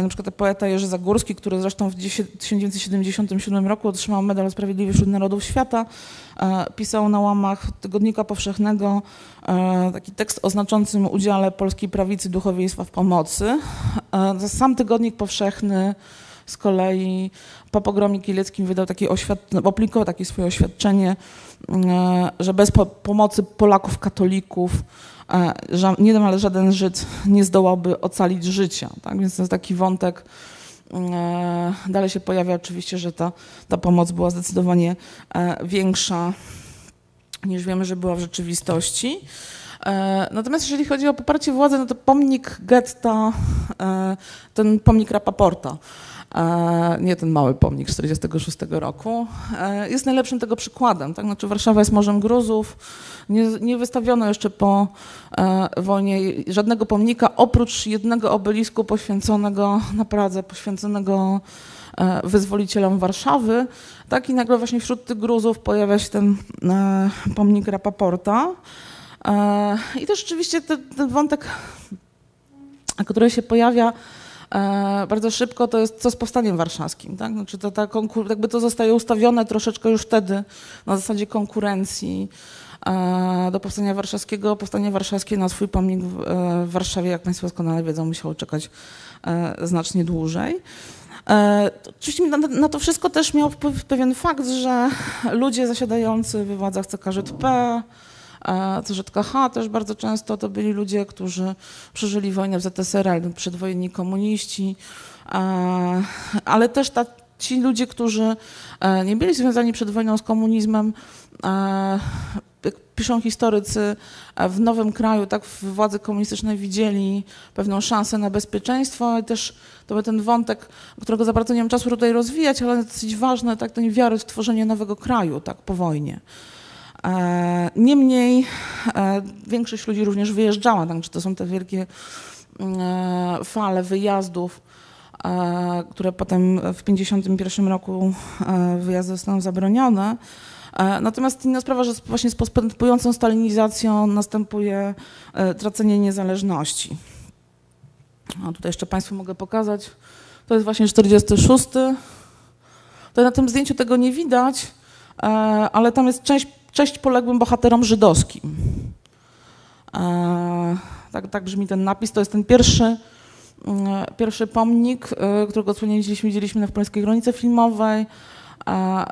Speaker 1: Na przykład poeta Jerzy Zagórski, który zresztą w 1977 roku otrzymał medal Sprawiedliwy wśród Narodów Świata, pisał na łamach Tygodnika Powszechnego taki tekst o znaczącym udziale polskiej prawicy duchowieństwa w pomocy. Sam Tygodnik Powszechny z kolei po pogromie kieleckim wydał takie oświadczenie, opublikował takie swoje oświadczenie, że bez pomocy Polaków katolików nie niemal żaden Żyd nie zdołałby ocalić życia. Tak? Więc to jest taki wątek. E, dalej się pojawia oczywiście, że ta, ta pomoc była zdecydowanie e, większa niż wiemy, że była w rzeczywistości. E, natomiast jeżeli chodzi o poparcie władzy, no to pomnik getta, ten pomnik Rapaporta, nie ten mały pomnik 46 roku, jest najlepszym tego przykładem. Tak? Znaczy Warszawa jest morzem gruzów, nie, nie wystawiono jeszcze po e, wojnie żadnego pomnika, oprócz jednego obelisku poświęconego na Pradze, poświęconego e, wyzwolicielom Warszawy. Tak i nagle właśnie wśród tych gruzów pojawia się ten e, pomnik Rapaporta. E, I też rzeczywiście ten, ten wątek, który się pojawia, E, bardzo szybko, to jest co z powstaniem warszawskim. Tak? Znaczy to, ta jakby to zostaje ustawione troszeczkę już wtedy na zasadzie konkurencji e, do powstania warszawskiego. Powstanie warszawskie na swój pomnik w, e, Warszawie, jak Państwo doskonale wiedzą, musiało czekać znacznie dłużej. Oczywiście na, na, to wszystko też miał wpływ pewien fakt, że ludzie zasiadający w władzach CKŻP, CZKH też bardzo często to byli ludzie, którzy przeżyli wojnę w ZSRR, albo przedwojenni komuniści, ale też ta, ci ludzie, którzy e, nie byli związani przed wojną z komunizmem, jak piszą historycy, w nowym kraju, tak w władzy komunistycznej widzieli pewną szansę na bezpieczeństwo i też to był ten wątek, którego za bardzo nie mam czasu tutaj rozwijać, ale dosyć ważny, tak, ten wiary w tworzenie nowego kraju, tak, po wojnie. E, niemniej e, większość ludzi również wyjeżdżała, także to są te wielkie e, fale wyjazdów, które potem w 1951 roku wyjazdy zostaną zabronione. Natomiast inna sprawa, że właśnie z postępującą stalinizacją następuje tracenie niezależności. A tutaj jeszcze Państwu mogę pokazać. To jest właśnie 46. To na tym zdjęciu tego nie widać, ale tam jest część Cześć poległym bohaterom żydowskim. E, tak, tak brzmi ten napis. To jest ten pierwszy, mm, pierwszy pomnik, e, którego odsłonięcie widzieliśmy na polskiej granicy filmowej.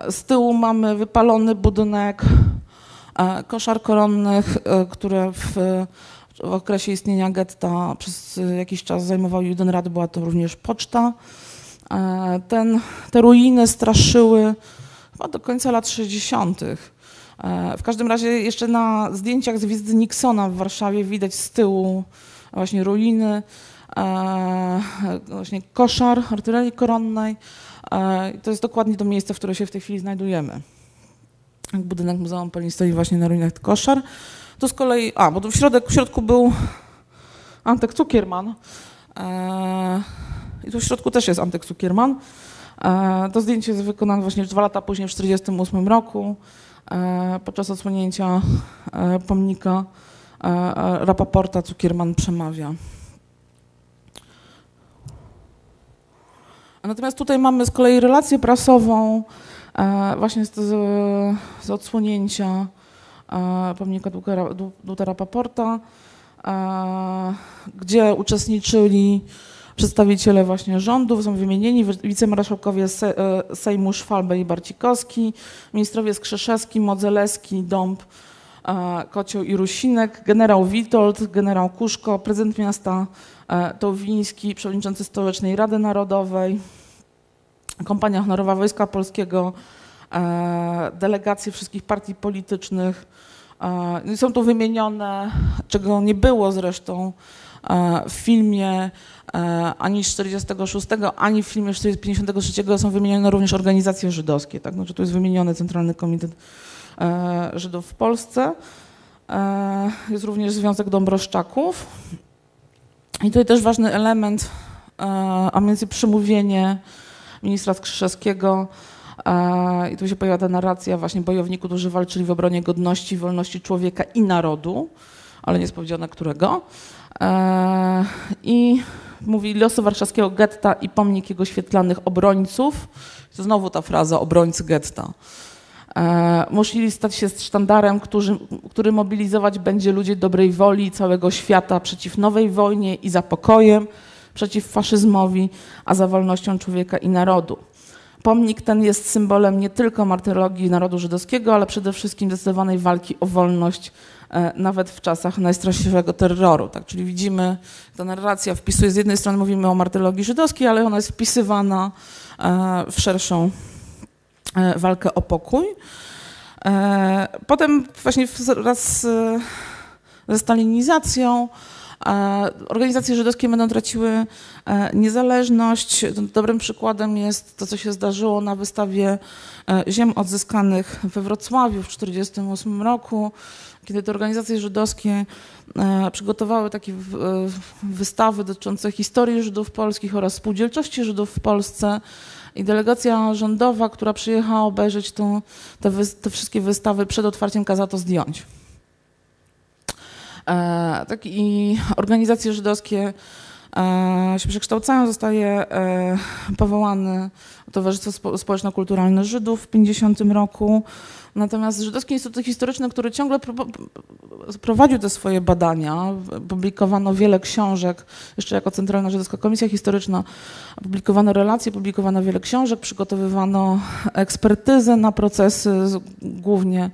Speaker 1: Z tyłu mamy wypalony budynek koszar koronnych, które w, w okresie istnienia getta przez jakiś czas zajmował Judenrad, była to również poczta. Ten, te ruiny straszyły chyba do końca lat 60. W każdym razie jeszcze na zdjęciach z wizyty Nixona w Warszawie widać z tyłu właśnie ruiny, właśnie koszar artylerii koronnej. To jest dokładnie to miejsce, w którym się w tej chwili znajdujemy. Budynek Muzeum Polin stoi właśnie na ruinach koszar. Tu z kolei, a, bo tu w, środek, w środku był Antek Cukierman. I tu w środku też jest Antek Cukierman. To zdjęcie jest wykonane właśnie dwa lata później, w 1948 roku, podczas odsłonięcia pomnika Rapaporta Cukierman przemawia. Natomiast tutaj mamy z kolei relację prasową właśnie z, z odsłonięcia pomnika Dłuta Rapaporta, gdzie uczestniczyli przedstawiciele właśnie rządów, są wymienieni wicemarszałkowie Sejmu Szwalbe i Barcikowski, ministrowie Skrzeszewski, Modzelewski, Dąb, Kocioł i Rusinek, generał Witold, generał Kuszko, prezydent miasta Towiński, przewodniczący Stołecznej Rady Narodowej, kompania honorowa Wojska Polskiego, delegacje wszystkich partii politycznych. Są tu wymienione, czego nie było zresztą w filmie ani z 46, ani w filmie 53 są wymienione również organizacje żydowskie. Tak? Znaczy tu jest wymieniony Centralny Komitet Żydów w Polsce. Jest również Związek Dąbroszczaków. I tutaj też ważny element, a między przemówienie ministra Skrzyszewskiego i tu się pojawia ta narracja właśnie bojowników, którzy walczyli w obronie godności, wolności człowieka i narodu, ale nie jest powiedziane którego. I mówi losy warszawskiego getta i pomnik jego świetlanych obrońców. To znowu ta fraza obrońcy getta. Musieli stać się sztandarem, który, który mobilizować będzie ludzi dobrej woli całego świata przeciw nowej wojnie i za pokojem, przeciw faszyzmowi, a za wolnością człowieka i narodu. Pomnik ten jest symbolem nie tylko martyrologii narodu żydowskiego, ale przede wszystkim zdecydowanej walki o wolność nawet w czasach najstraszliwszego terroru. Tak? Czyli widzimy, ta narracja wpisuje, z jednej strony mówimy o martyrologii żydowskiej, ale ona jest wpisywana w szerszą walkę o pokój. Potem właśnie wraz ze stalinizacją Organizacje żydowskie będą traciły niezależność. Dobrym przykładem jest to, co się zdarzyło na wystawie ziem odzyskanych we Wrocławiu w 1948 roku, kiedy te organizacje żydowskie przygotowały takie wystawy dotyczące historii Żydów polskich oraz spółdzielczości Żydów w Polsce. I delegacja rządowa, która przyjechała obejrzeć to, te, te wszystkie wystawy przed otwarciem, kazała to zdjąć. E, tak, I organizacje żydowskie e, się przekształcają, zostaje e, powołane Towarzystwo Społeczno-Kulturalne Żydów w 50 roku. Natomiast Żydowski Instytut Historyczny, który ciągle prowadził te swoje badania, publikowano wiele książek, jeszcze jako Centralna Żydowska Komisja Historyczna, publikowano relacje, publikowano wiele książek, przygotowywano ekspertyzę na procesy, głównie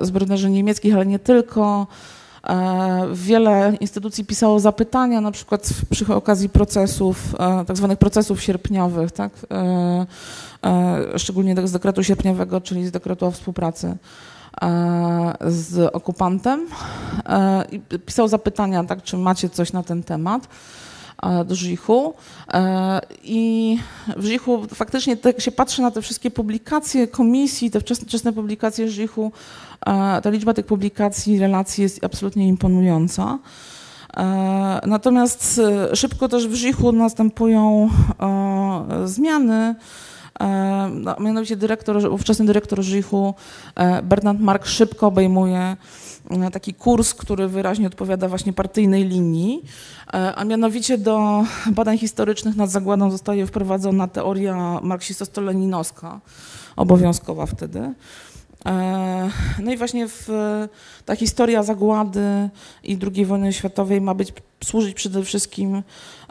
Speaker 1: zbrodniarzy niemieckich, ale nie tylko. E, wiele instytucji pisało zapytania, na przykład przy okazji procesów, e, tak zwanych procesów sierpniowych, tak? E, szczególnie z dekretu sierpniowego, czyli z dekretu o współpracy z okupantem. I pisał zapytania, tak, czy macie coś na ten temat do Żichu. I w Żichu faktycznie, tak się patrzy na te wszystkie publikacje komisji, te wczesne, wczesne publikacje Żichu, ta liczba tych publikacji, relacji jest absolutnie imponująca. Natomiast e, szybko też w Żichu następują e, zmiany. E, no, mianowicie dyrektor, ówczesny dyrektor Żichu, Bernard Mark, szybko obejmuje taki kurs, który wyraźnie odpowiada właśnie partyjnej linii, a mianowicie do badań historycznych nad zagładą zostaje wprowadzona teoria marksisto-leninowska, obowiązkowa wtedy. E, no i właśnie w, ta historia zagłady i II wojny światowej ma być służyć przede wszystkim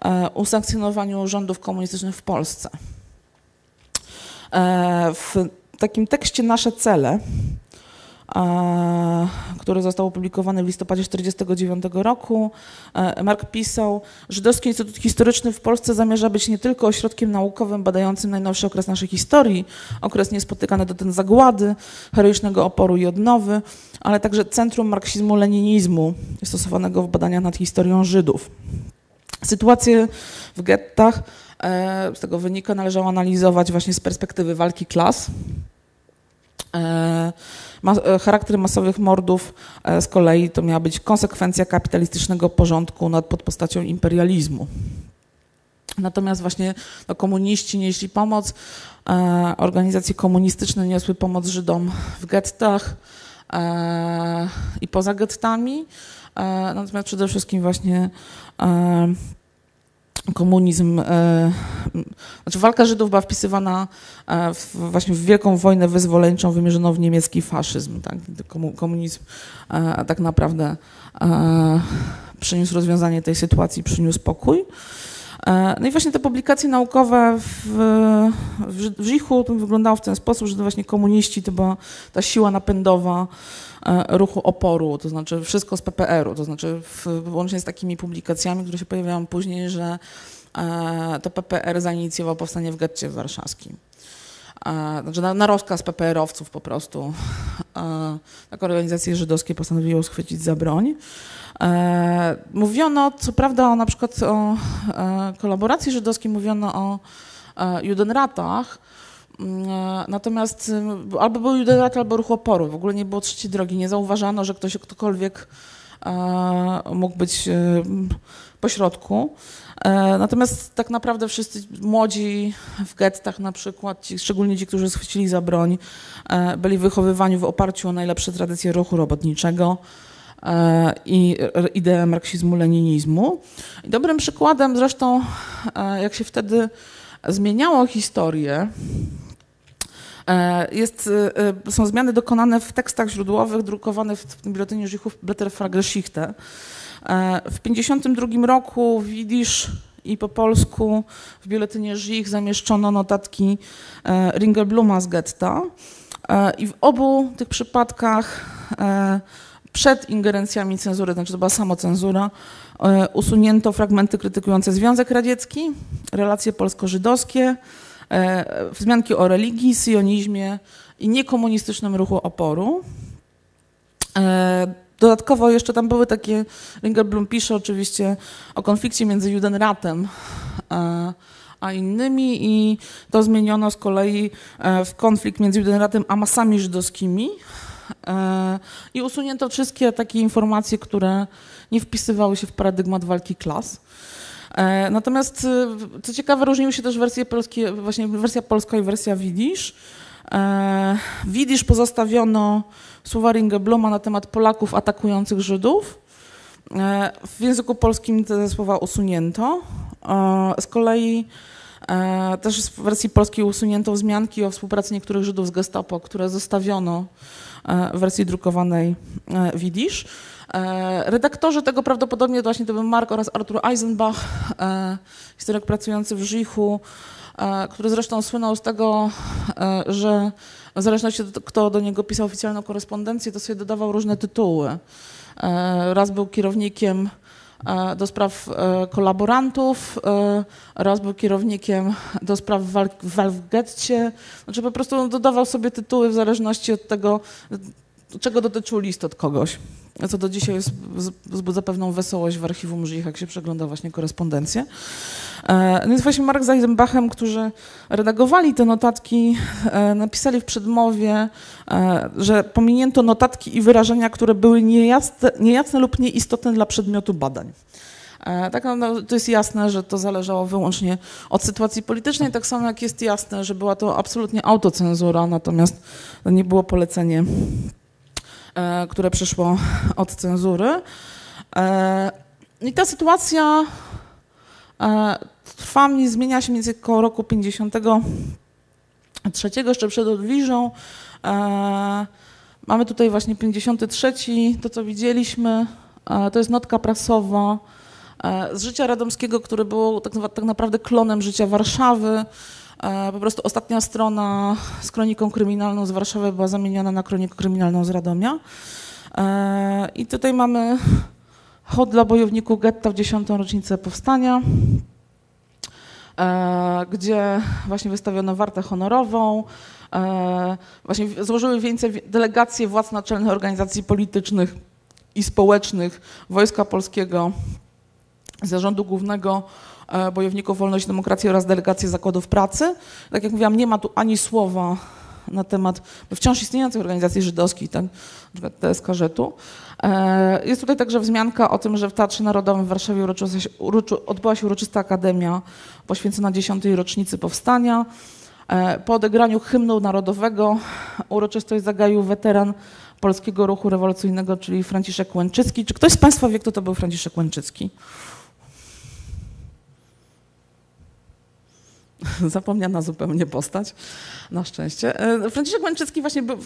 Speaker 1: e, usankcjonowaniu rządów komunistycznych w Polsce. W takim tekście Nasze cele który został opublikowany w listopadzie 1949 roku. E, Mark pisał, Żydowski Instytut Historyczny w Polsce zamierza być nie tylko ośrodkiem naukowym badającym najnowszy okres naszej historii, okres niespotykany dotąd zagłady, heroicznego oporu i odnowy, ale także centrum marksizmu-leninizmu stosowanego w badaniach nad historią Żydów. Sytuację w gettach e, z tego wynika należało analizować właśnie z perspektywy walki klas. E, E, charakter masowych mordów e, z kolei to miała być konsekwencja kapitalistycznego porządku nad pod postacią imperializmu. Natomiast właśnie no, komuniści nieśli pomoc, e, organizacje komunistyczne niosły pomoc Żydom w gettach e, i poza gettami. E, natomiast przede wszystkim właśnie e, komunizm, e, znaczy walka Żydów była wpisywana e, w, właśnie w wielką wojnę wyzwoleńczą wymierzoną w niemiecki faszyzm. Tak? Komunizm e, tak naprawdę przyniósł rozwiązanie tej sytuacji, przyniósł pokój. No i właśnie te publikacje naukowe w, w, Żichu wyglądało w ten sposób, że to właśnie komuniści to była ta siła napędowa ruchu oporu, to znaczy wszystko z PPR-u, to znaczy w, łącznie z takimi publikacjami, które się pojawiają później, że e, to PPR zainicjował powstanie w getcie warszawskim. E, znaczy na, na rozkaz PPR-owców po prostu tak organizacje żydowskie postanowiło schwycić za broń. Mówiono, co prawda, o, na przykład o kolaboracji żydowskiej, mówiono o judenratach, e, natomiast albo był judelat, albo ruch oporu. W ogóle nie było trzeciej drogi. Nie zauważano, że ktoś, ktokolwiek e, mógł być e, pośrodku. Natomiast tak naprawdę wszyscy młodzi w gettach na przykład, ci, szczególnie ci, którzy schwycili za broń, byli wychowywani w oparciu o najlepsze tradycje ruchu robotniczego i ideę marksizmu-leninizmu. Dobrym przykładem zresztą, jak się wtedy zmieniało historię, E, jest, e, e, są zmiany dokonane w tekstach źródłowych drukowanych w tym biuletynie Żichów Blätterfrageschichte. W 1952 roku widzisz i po polsku w biuletynie Żich zamieszczono notatki Ringelbluma z getta. I w obu tych przypadkach przed ingerencjami cenzury, znaczy to była samocenzura, usunięto fragmenty krytykujące Związek Radziecki, relacje polsko-żydowskie, E, wzmianki o religii, sionizmie i niekomunistycznym ruchu oporu. E, dodatkowo jeszcze tam były takie, Ringelblum pisze oczywiście o konflikcie między Judenratem e, a innymi i to zmieniono z kolei w konflikt między Judenratem a masami żydowskimi i usunięto wszystkie takie informacje, które nie wpisywały się w paradygmat walki klas. E, natomiast e, co ciekawe, różniły się też wersje polskie, właśnie wersja polska i wersja Widzisz. E, Widzisz pozostawiono słowa Ringebloma na temat Polaków atakujących Żydów. W języku polskim te słowa usunięto. Z kolei też w wersji polskiej usunięto wzmianki o współpracy niektórych Żydów z Gestapo, które zostawiono w wersji drukowanej Widzisz. E, redaktorzy tego prawdopodobnie właśnie to był Mark oraz Arthur Eisenbach, e, historyk pracujący w Żichu, e, który zresztą słynął z tego, że w zależności od kto do niego pisał oficjalną korespondencję, to sobie dodawał różne tytuły. Raz był kierownikiem do spraw kolaborantów, raz był kierownikiem do spraw walk w getcie. Znaczy po prostu dodawał sobie tytuły w zależności od tego, czego dotyczył list od kogoś. Co do dzisiaj wzbudza pewną wesołość w archiwum Żich, jak się przegląda właśnie korespondencję. E, no więc właśnie Mark z którzy redagowali te notatki, e, napisali w przedmowie, e, że pominięto notatki i wyrażenia, które były niejasne, niejasne lub nieistotne dla przedmiotu badań. Tak, no, no, to jest jasne, że to zależało wyłącznie od sytuacji politycznej, tak samo jak jest jasne, że była to absolutnie autocenzura, natomiast nie było polecenie E, które przyszło od cenzury. E, I ta sytuacja e, trwa, zmienia się między około roku 53, jeszcze przed odwiżą. Mamy tutaj właśnie 53, to co widzieliśmy, to jest notka prasowa z życia radomskiego, które było tak, tak naprawdę klonem życia Warszawy. Po prostu ostatnia strona z kroniką kryminalną z Warszawy była zamieniona na kronikę kryminalną z Radomia. I tutaj mamy hołd dla bojowników getta w dziesiątą rocznicę powstania. E, gdzie właśnie wystawiono wartę honorową, e, właśnie złożyły więcej delegacje władz naczelnych organizacji politycznych i społecznych Wojska Polskiego, Zarządu Głównego e, Bojowników Wolności i Demokracji oraz delegacje zakładów pracy. Tak jak mówiłam, nie ma tu ani słowa na temat wciąż istniejących organizacji żydowskich, tak, na przykład. E, jest tutaj także wzmianka o tym, że w Teatrze Narodowym w Warszawie odbyła się uroczysta akademia poświęcona dziesiątej rocznicy powstania. E, po odegraniu hymnu narodowego uroczystość zagaił weteran polskiego ruchu rewolucyjnego, czyli Franciszek Łęczycki. Czy ktoś z Państwa wie, kto to był Franciszek Łęczycki? Zapomniana zupełnie postać, na szczęście. E, Franciszek Męczycki właśnie był,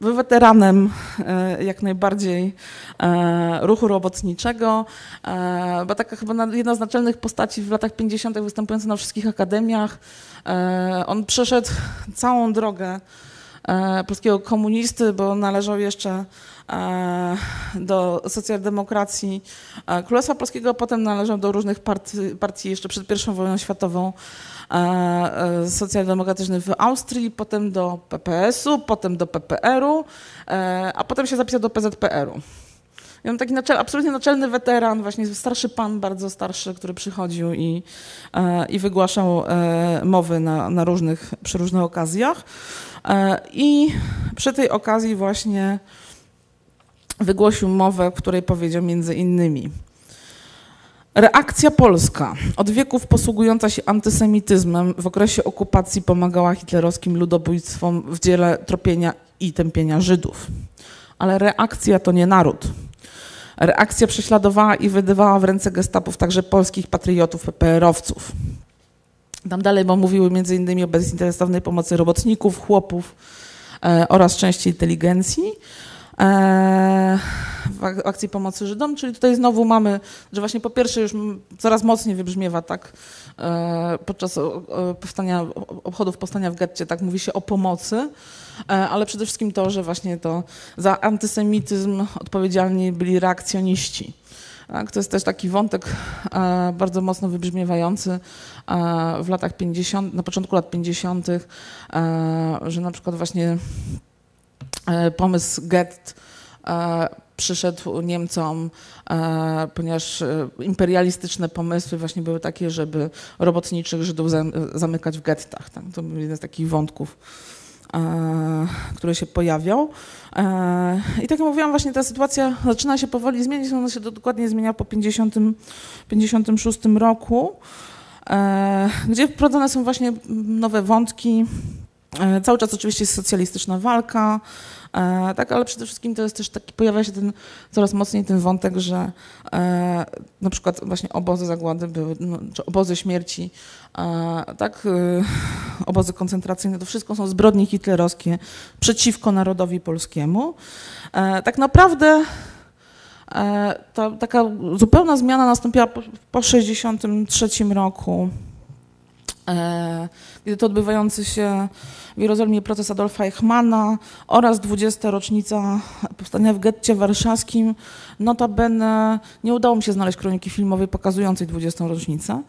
Speaker 1: był weteranem e, jak najbardziej e, ruchu robotniczego, bo taka chyba jedna z naczelnych postaci w latach 50. występująca na wszystkich akademiach. On przeszedł całą drogę polskiego komunisty, bo należał jeszcze do socjaldemokracji Królestwa Polskiego, potem należał do różnych partii, partii jeszcze przed I wojną światową. E, socjaldemokratyczny w Austrii, potem do PPS-u, potem do PPR-u, e, a potem się zapisał do PZPR-u. I on taki naczel, absolutnie naczelny weteran, właśnie starszy pan, bardzo starszy, który przychodził i, e, i wygłaszał mowy na, na różnych, przy różnych okazjach. I przy tej okazji właśnie wygłosił mowę, w której powiedział między innymi Reakcja polska, od wieków posługująca się antysemityzmem, w okresie okupacji pomagała hitlerowskim ludobójstwom w dziele tropienia i tępienia Żydów. Ale reakcja to nie naród. Reakcja prześladowała i wydawała w ręce gestapów także polskich patriotów, PPR-owców. Tam dalej, bo mówiły m.in. o bezinteresownej pomocy robotników, chłopów e, oraz części inteligencji. E, w akcji pomocy Żydom, czyli tutaj znowu mamy, że właśnie po pierwsze już coraz mocniej wybrzmiewa tak e, podczas powstania, obchodów powstania w getcie, tak mówi się o pomocy, e, ale przede wszystkim to, że właśnie to za antysemityzm odpowiedzialni byli reakcjoniści. Tak, to jest też taki wątek bardzo mocno wybrzmiewający w latach 50., na początku lat 50., że na przykład właśnie pomysł get przyszedł Niemcom, e, ponieważ e, imperialistyczne pomysły właśnie były takie, żeby robotniczych Żydów zamykać w gettach. Tak? To był jeden z takich wątków, e, który się pojawiał. I tak jak mówiłam, właśnie ta sytuacja zaczyna się powoli zmieniać, ona się dokładnie zmienia po 1956 roku, gdzie wprowadzone są właśnie nowe wątki. Cały czas oczywiście jest socjalistyczna walka, E, tak, ale przede wszystkim to jest też taki, pojawia się ten coraz mocniej ten wątek, że e, na przykład właśnie obozy zagłady były, no, czy obozy śmierci, e, tak, obozy koncentracyjne, to wszystko są zbrodnie hitlerowskie przeciwko narodowi polskiemu. Tak naprawdę ta taka zupełna zmiana nastąpiła po 1963 roku, kiedy to odbywający się w Jerozolimie proces Adolfa Eichmana oraz 20. rocznica powstania w getcie warszawskim. Notabene nie udało mi się znaleźć kroniki filmowej pokazującej 20. rocznicę.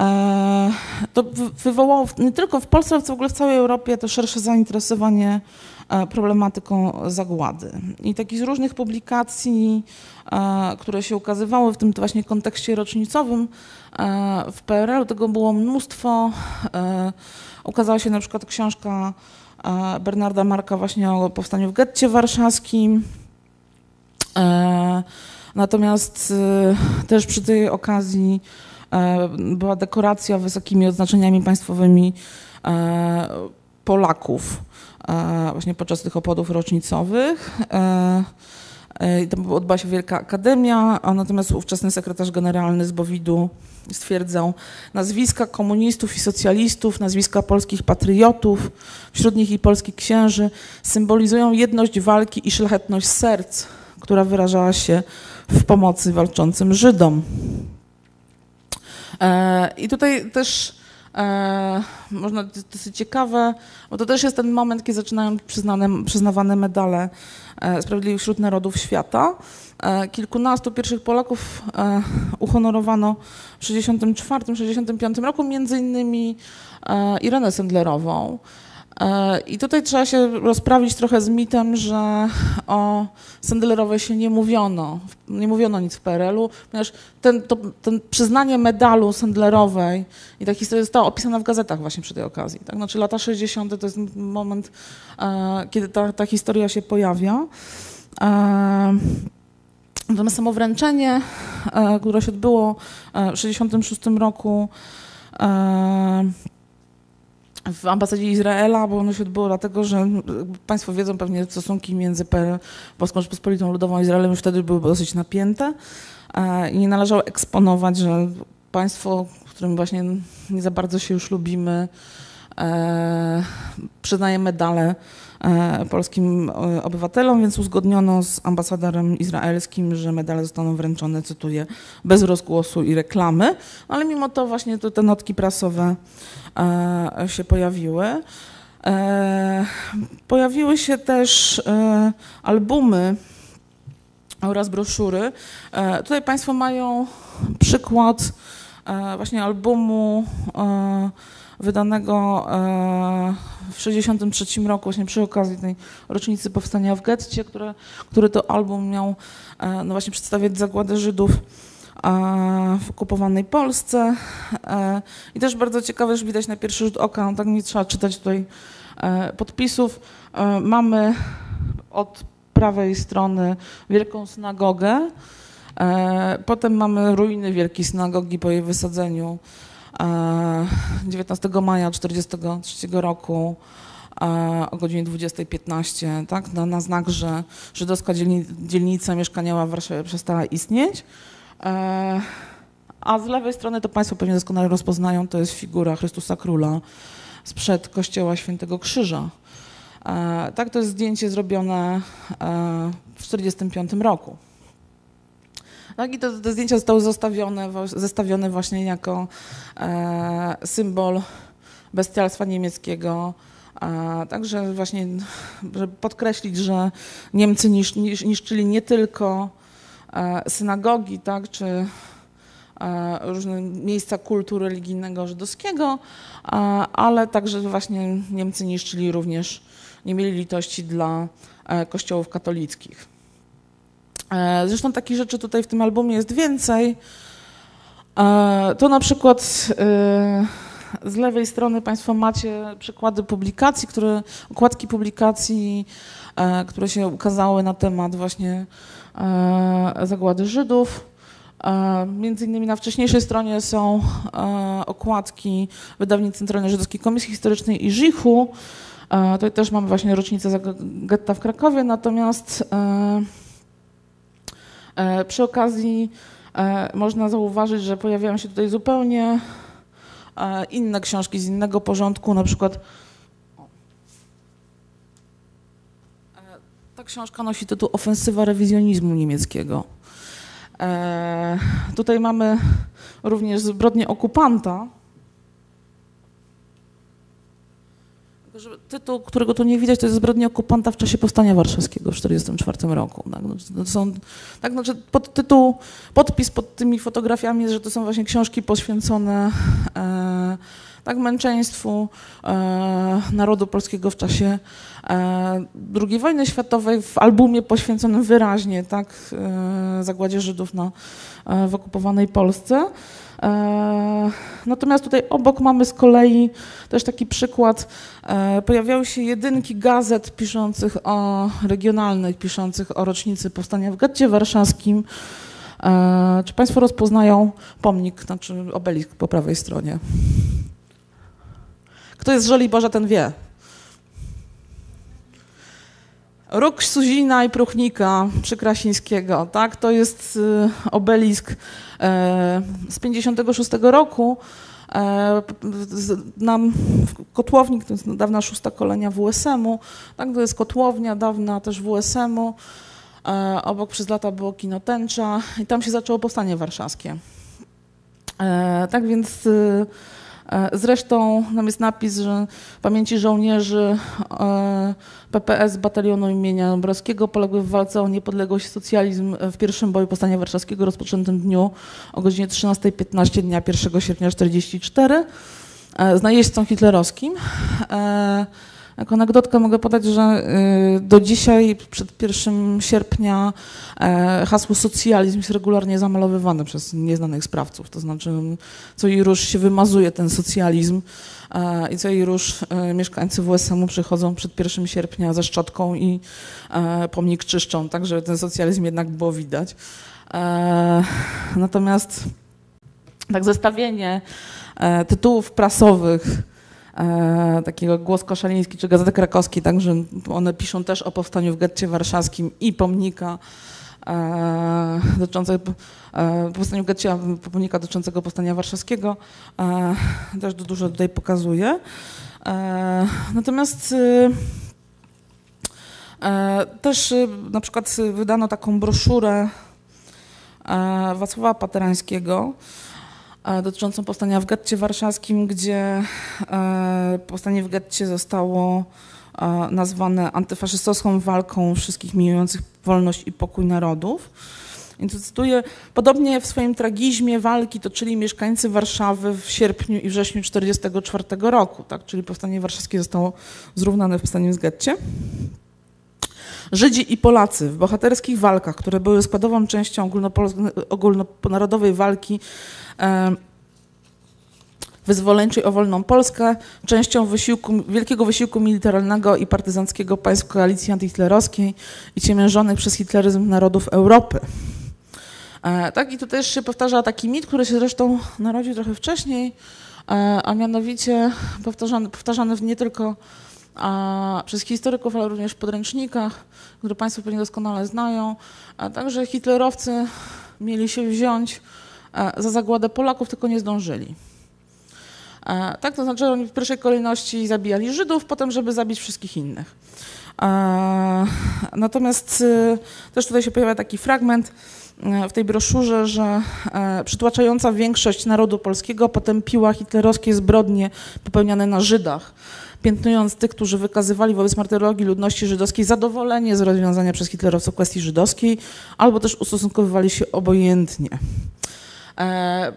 Speaker 1: E, to wywołało nie tylko w Polsce, ale w ogóle w całej Europie to szersze zainteresowanie e, problematyką zagłady. I takich z różnych publikacji, e, które się ukazywały w tym właśnie kontekście rocznicowym w PRL, tego było mnóstwo. Ukazała się na przykład książka e, Bernarda Marka właśnie o powstaniu w getcie warszawskim. E, natomiast e, też przy tej okazji była dekoracja wysokimi odznaczeniami państwowymi Polaków właśnie podczas tych obchodów rocznicowych. Tam odbyła się Wielka Akademia, a natomiast ówczesny sekretarz generalny z Bowidu stwierdzał nazwiska komunistów i socjalistów, nazwiska polskich patriotów, wśród nich i polskich księży, symbolizują jedność walki i szlachetność serc, która wyrażała się w pomocy walczącym Żydom. E, I tutaj też e, można dosyć ciekawe, bo to też jest ten moment, kiedy zaczynają przyznane, przyznawane medale e, Sprawiedliwych wśród Narodów Świata. E, kilkunastu pierwszych Polaków uhonorowano w 1964-1965 roku, między innymi Irenę Sendlerową. E, I tutaj trzeba się rozprawić trochę z mitem, że o Sendlerowej się nie mówiono, nie mówiono nic w PRL-u, ponieważ ten, to, ten przyznanie medalu Sendlerowej i ta historia została opisana w gazetach właśnie przy tej okazji. Tak? Znaczy lata 60. to jest moment, e, kiedy ta, ta historia się pojawia. E, natomiast samo wręczenie, które się odbyło w 1966 roku, w ambasadzie Izraela, bo ono się odbyło dlatego, że Państwo wiedzą pewnie stosunki między Polską Rzeczpospolitą Ludową a Izraelem już wtedy były dosyć napięte e, i nie należało eksponować, że państwo, w którym właśnie nie za bardzo się już lubimy, e, przyznaje medale e, polskim obywatelom, więc uzgodniono z ambasadorem izraelskim, że medale zostaną wręczone, cytuję, bez rozgłosu i reklamy, ale mimo to właśnie to te notki prasowe E, się pojawiły. E, pojawiły się też e, albumy oraz broszury. Tutaj Państwo mają przykład właśnie albumu wydanego w 1963 roku, właśnie przy okazji tej rocznicy powstania w getcie, które, który to album miał no właśnie przedstawiać zagładę Żydów w okupowanej Polsce. E, I też bardzo ciekawe, że widać na pierwszy rzut oka, no tak nie trzeba czytać tutaj e, podpisów. E, mamy od prawej strony wielką synagogę, potem mamy ruiny wielkiej synagogi po jej wysadzeniu 19 maja 1943 roku o godzinie 20.15, tak, na, na znak, że żydowska dzielnica mieszkaniowa w Warszawie przestała istnieć. E, a z lewej strony to Państwo pewnie doskonale rozpoznają, to jest figura Chrystusa Króla sprzed kościoła Świętego Krzyża. E, tak, to jest zdjęcie zrobione e, w 1945 roku. Tak, i te, te zdjęcia zostały zostawione, zestawione właśnie jako symbol bestialstwa niemieckiego, także właśnie, żeby podkreślić, że Niemcy nisz, nisz, niszczyli nie tylko E, synagogi, tak, czy e, różne miejsca kultu religijnego żydowskiego, e, ale także właśnie Niemcy niszczyli również, nie mieli litości dla kościołów katolickich. Zresztą takich rzeczy tutaj w tym albumie jest więcej. To na przykład z lewej strony Państwo macie przykłady publikacji, które, okładki publikacji, które się ukazały na temat właśnie E, zagłady Żydów. E, między innymi na wcześniejszej stronie są e, okładki wydawnictw Centralnej Żydowskiej Komisji Historycznej i Żichu. Tutaj też mamy właśnie rocznicę getta w Krakowie, natomiast przy okazji można zauważyć, że pojawiają się tutaj zupełnie inne książki z innego porządku, na przykład Ta książka nosi tytuł Ofensywa rewizjonizmu niemieckiego. E, tutaj mamy również zbrodnię okupanta. Tytuł, którego tu nie widać, to jest zbrodnia okupanta w czasie powstania warszawskiego w 1944 roku. Tak, no, są, tak, znaczy pod tytuł, podpis pod tymi fotografiami jest, że to są właśnie książki poświęcone e, tak, męczeństwu e, narodu polskiego w czasie e, II wojny światowej w albumie poświęconym wyraźnie tak, e, zagładzie Żydów na, e, w okupowanej Polsce. E, natomiast tutaj obok mamy z kolei też taki przykład. E, pojawiały się jedynki gazet piszących o regionalnych, piszących o rocznicy powstania w getcie warszawskim. Czy Państwo rozpoznają pomnik, znaczy obelisk po prawej stronie? Kto jest z Żoliborza, ten wie. Róg Suzina i Pruchnika przy Krasińskiego, tak? To jest y, obelisk e, z 56 roku. E, nam kotłownik, to jest dawna szósta kolenia WSM-u, tak? To jest kotłownia dawna też WSM-u. E, obok przez lata było kino Tęcza i tam się zaczęło powstanie warszawskie. Tak więc y, Zresztą tam jest napis, że pamięci żołnierzy PPS Batalionu imienia Dąbrowskiego poległy w walce o niepodległość socjalizm w pierwszym boju Powstania Warszawskiego rozpoczętym dniu o godzinie 13.15 dnia 1 sierpnia 1944 z najeźdźcą hitlerowskim. Jako anegdotkę mogę podać, że y, do dzisiaj, przed 1 sierpnia, e, hasło socjalizm jest regularnie zamalowywane przez nieznanych sprawców. To znaczy, co i róż się wymazuje ten socjalizm e, i co i e, mieszkańcy WSM-u przychodzą przed 1 sierpnia ze szczotką i pomnik czyszczą, tak żeby ten socjalizm jednak było widać. Natomiast tak zestawienie tytułów prasowych e, takiego Głos Koszaliński czy Gazety Krakowskiej, także one piszą też o powstaniu w getcie warszawskim i pomnika e, dotyczącego e, powstaniu getcie, pomnika dotyczącego powstania warszawskiego, e, też dużo tutaj pokazuje. E, natomiast e, e, też na przykład wydano taką broszurę Wacława Paterańskiego, E, dotyczącą powstania w getcie warszawskim, gdzie e, powstanie w getcie zostało e, nazwane antyfaszystowską walką wszystkich miłujących wolność i pokój narodów. I tu cytuję, podobnie w swoim tragizmie walki toczyli mieszkańcy Warszawy w sierpniu i wrześniu 1944 roku, tak? czyli powstanie warszawskie zostało zrównane w powstaniem w getcie. Żydzi i Polacy w bohaterskich walkach, które były składową częścią ogólnonarodowej walki wyzwoleńczej o wolną Polskę, częścią wysiłku, wielkiego wysiłku militarnego i partyzanckiego państw koalicji antyhitlerowskiej i ciemiężonych przez hitleryzm narodów Europy. E, tak, i tu też się powtarza taki mit, który się zresztą narodził trochę wcześniej, e, a mianowicie powtarzany, powtarzany nie tylko a, przez historyków, ale również w podręcznikach, które Państwo pewnie doskonale znają, a także hitlerowcy mieli się wziąć e, za zagładę Polaków, tylko nie zdążyli. E, tak, to znaczy oni w pierwszej kolejności zabijali Żydów, potem żeby zabić wszystkich innych. E, natomiast też tutaj się pojawia taki fragment w tej broszurze, że przytłaczająca większość narodu polskiego potępiła hitlerowskie zbrodnie popełniane na Żydach, piętnując tych, którzy wykazywali wobec martyrologii ludności żydowskiej zadowolenie z rozwiązania przez hitlerowców kwestii żydowskiej, albo też ustosunkowywali się obojętnie. E,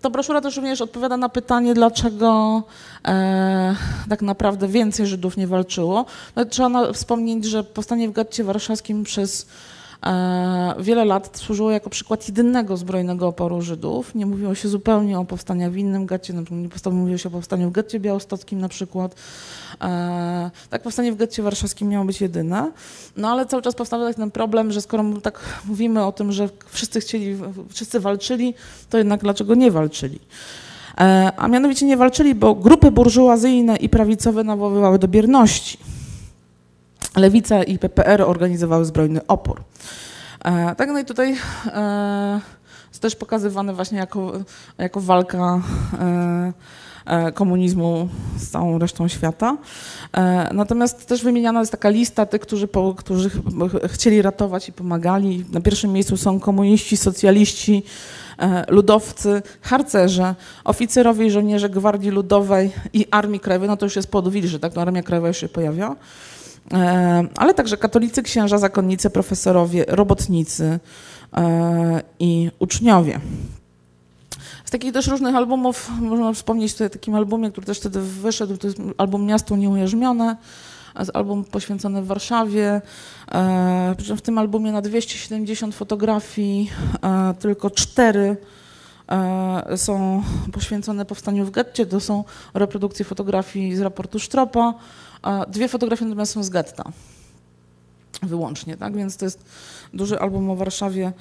Speaker 1: ta broszura też również odpowiada na pytanie, dlaczego e, tak naprawdę więcej Żydów nie walczyło. No, trzeba wspomnieć, że powstanie w getcie warszawskim przez wiele lat służyło jako przykład jedynego zbrojnego oporu Żydów. Nie mówiło się zupełnie o powstaniach w innym getcie, nie mówiło się o powstaniu w getcie białostockim na przykład. E, tak, powstanie w getcie warszawskim miało być jedyne. No ale cały czas powstał ten problem, że skoro tak mówimy o tym, że wszyscy chcieli, wszyscy walczyli, to jednak dlaczego nie walczyli? E, a mianowicie nie walczyli, bo grupy burżuazyjne i prawicowe nawoływały do bierności. Lewica i PPR organizowały zbrojny opór. E, tak, no i tutaj e, jest też pokazywane właśnie jako, jako walka e, komunizmu z całą resztą świata. Natomiast też wymieniana jest taka lista tych, którzy, po, którzy chcieli ratować i pomagali. Na pierwszym miejscu są komuniści, socjaliści, ludowcy, harcerze, oficerowie i żołnierze Gwardii Ludowej i Armii Krajowej. No to już jest pod że tak, no Armia Krajowa już się pojawia. E, ale także katolicy, księża, zakonnice, profesorowie, robotnicy e, i uczniowie. Z takich też różnych albumów można wspomnieć tutaj o takim albumie, który też wtedy wyszedł, to jest album Miasto Nieujarzmione, album poświęcony Warszawie. E, w tym albumie na 270 fotografii tylko cztery są poświęcone powstaniu w getcie. To są reprodukcje fotografii z raportu Sztropa, dwie fotografie natomiast są z getta. Wyłącznie, tak? Więc to jest duży album o Warszawie.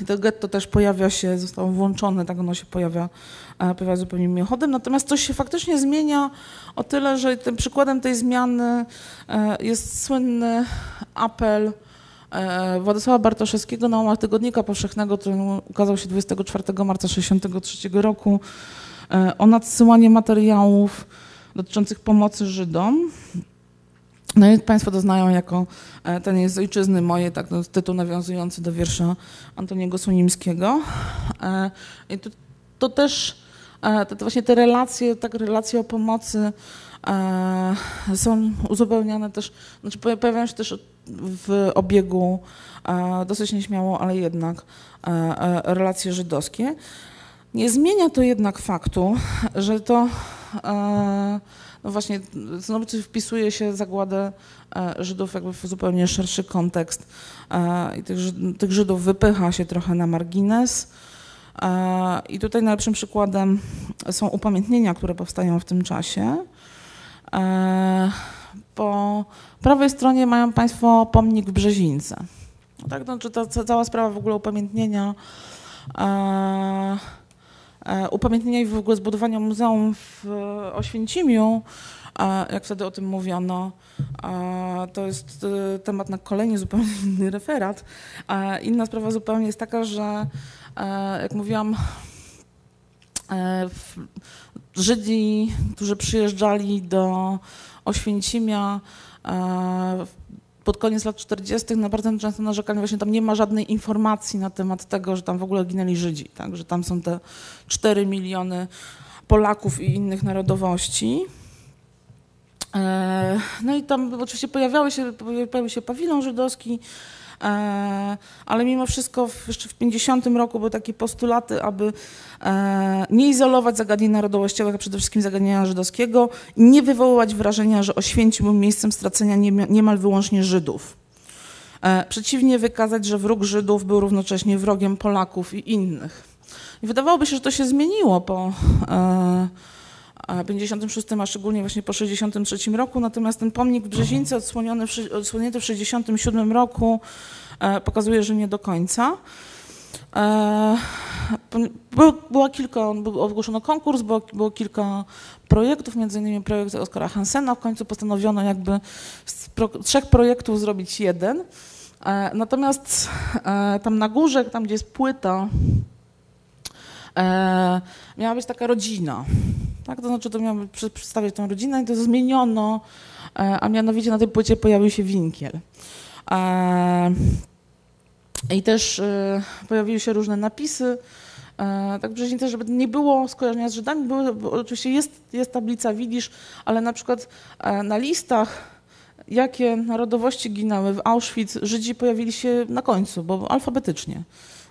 Speaker 1: I to getto też pojawia się, zostało włączone, tak ono się pojawia, pojawia zupełnie mimochodem. Natomiast coś się faktycznie zmienia o tyle, że tym przykładem tej zmiany e, jest słynny apel e, Władysława Bartoszewskiego na łamach Tygodnika Powszechnego, który ukazał się 24 marca 1963 roku, e, o nadsyłanie materiałów dotyczących pomocy Żydom. No i Państwo to znają jako e, ten jest z ojczyzny mojej, tak, no, tytuł nawiązujący do wiersza Antoniego Sunimskiego. E, I to, to też to, to właśnie te relacje, tak relacje o pomocy są uzupełniane też, znaczy pojawiają się też w obiegu dosyć nieśmiało, ale jednak relacje żydowskie. Nie zmienia to jednak faktu, że to no właśnie znowu wpisuje się zagładę Żydów jakby w zupełnie szerszy kontekst i tych, tych Żydów wypycha się trochę na margines. I tutaj najlepszym przykładem są upamiętnienia, które powstają w tym czasie. Po prawej stronie mają Państwo pomnik w Brzezińce. Tak, no, czy ta cała sprawa w ogóle upamiętnienia, e, e, upamiętnienia i w ogóle zbudowania muzeum w Oświęcimiu, e, jak wtedy o tym mówiono, e, to jest e, temat na kolejny zupełnie inny referat. inna sprawa zupełnie jest taka, że e, jak mówiłam, Żydzi, którzy przyjeżdżali do Oświęcimia pod koniec lat 40. na bardzo często narzekali, właśnie tam nie ma żadnej informacji na temat tego, że tam w ogóle ginęli Żydzi, tak? że tam są te 4 miliony Polaków i innych narodowości. E, no i tam oczywiście pojawiały się, pojawił się pawilon żydowski, ale mimo wszystko jeszcze w 50 roku były takie postulaty, aby e, nie izolować zagadnień narodowościowych, a przede wszystkim zagadnienia żydowskiego i nie wywoływać wrażenia, że Oświęcim był miejscem stracenia niemal wyłącznie Żydów. E, przeciwnie, wykazać, że wróg Żydów był równocześnie wrogiem Polaków i innych. I wydawałoby się, że to się zmieniło po 56, a szczególnie właśnie po 63 roku, natomiast ten pomnik w Brzezińce odsłonięty w 67 roku e, pokazuje, że nie do końca. E, było, kilka, ogłoszono konkurs, było, było kilka projektów, między innymi projekt Oskara Hansena. W końcu postanowiono jakby z pro, trzech projektów zrobić jeden. E, natomiast tam na górze, tam gdzie jest płyta, miała być taka rodzina. Tak? To znaczy, to miało przedstawiać tę rodzinę i to zmieniono, e, a mianowicie na tej płycie pojawił się winkiel. E, I też e, pojawiły się różne napisy, tak wcześniej żeby nie było skojarzenia z Żydami, bo oczywiście jest, jest tablica Widzisz, ale na przykład na listach, jakie narodowości ginęły w Auschwitz, Żydzi pojawili się na końcu, bo alfabetycznie.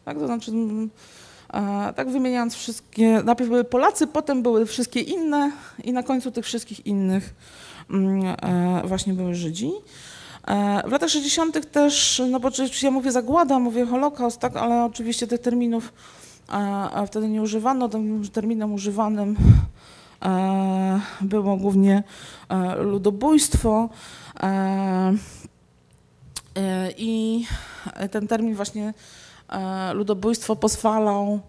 Speaker 1: Tak, to znaczy tak wymieniając wszystkie, najpierw były Polacy, potem były wszystkie inne i na końcu tych wszystkich innych mm, e, właśnie były Żydzi. E, w latach 60. też, no bo oczywiście ja mówię zagłada, mówię Holokaust, tak, ale oczywiście tych terminów wtedy nie używano. Tym terminem używanym e, było głównie ludobójstwo. I ten termin właśnie E, ludobójstwo pozwalał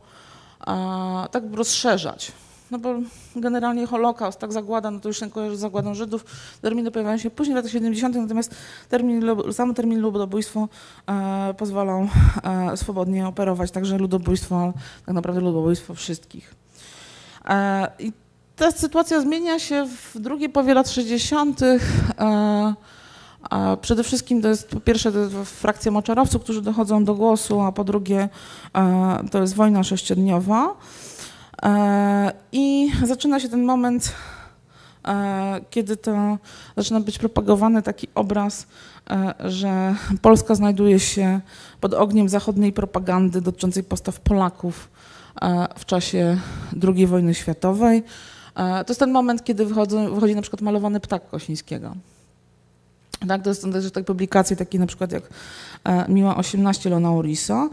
Speaker 1: e, tak rozszerzać. No bo generalnie Holokaust, tak zagłada, no to już się kojarzy z zagładą Żydów. Terminy pojawiają się później w latach 70., natomiast termin, sam termin ludobójstwo e, pozwalał e, swobodnie operować, także ludobójstwo, tak naprawdę ludobójstwo wszystkich. E, I ta sytuacja zmienia się w drugiej połowie lat 60. A przede wszystkim to jest po pierwsze to jest frakcja moczarowców, którzy dochodzą do głosu, a po drugie e, to jest wojna sześciodniowa. E, I zaczyna się ten moment, e, kiedy to zaczyna być propagowany taki obraz, że Polska znajduje się pod ogniem zachodniej propagandy dotyczącej postaw Polaków w czasie II wojny światowej. To jest ten moment, kiedy wychodzi, wychodzi na przykład malowany ptak Kosińskiego. Tak, to są też tak publikacje takie na przykład jak e, Miła 18 Lona Uriso.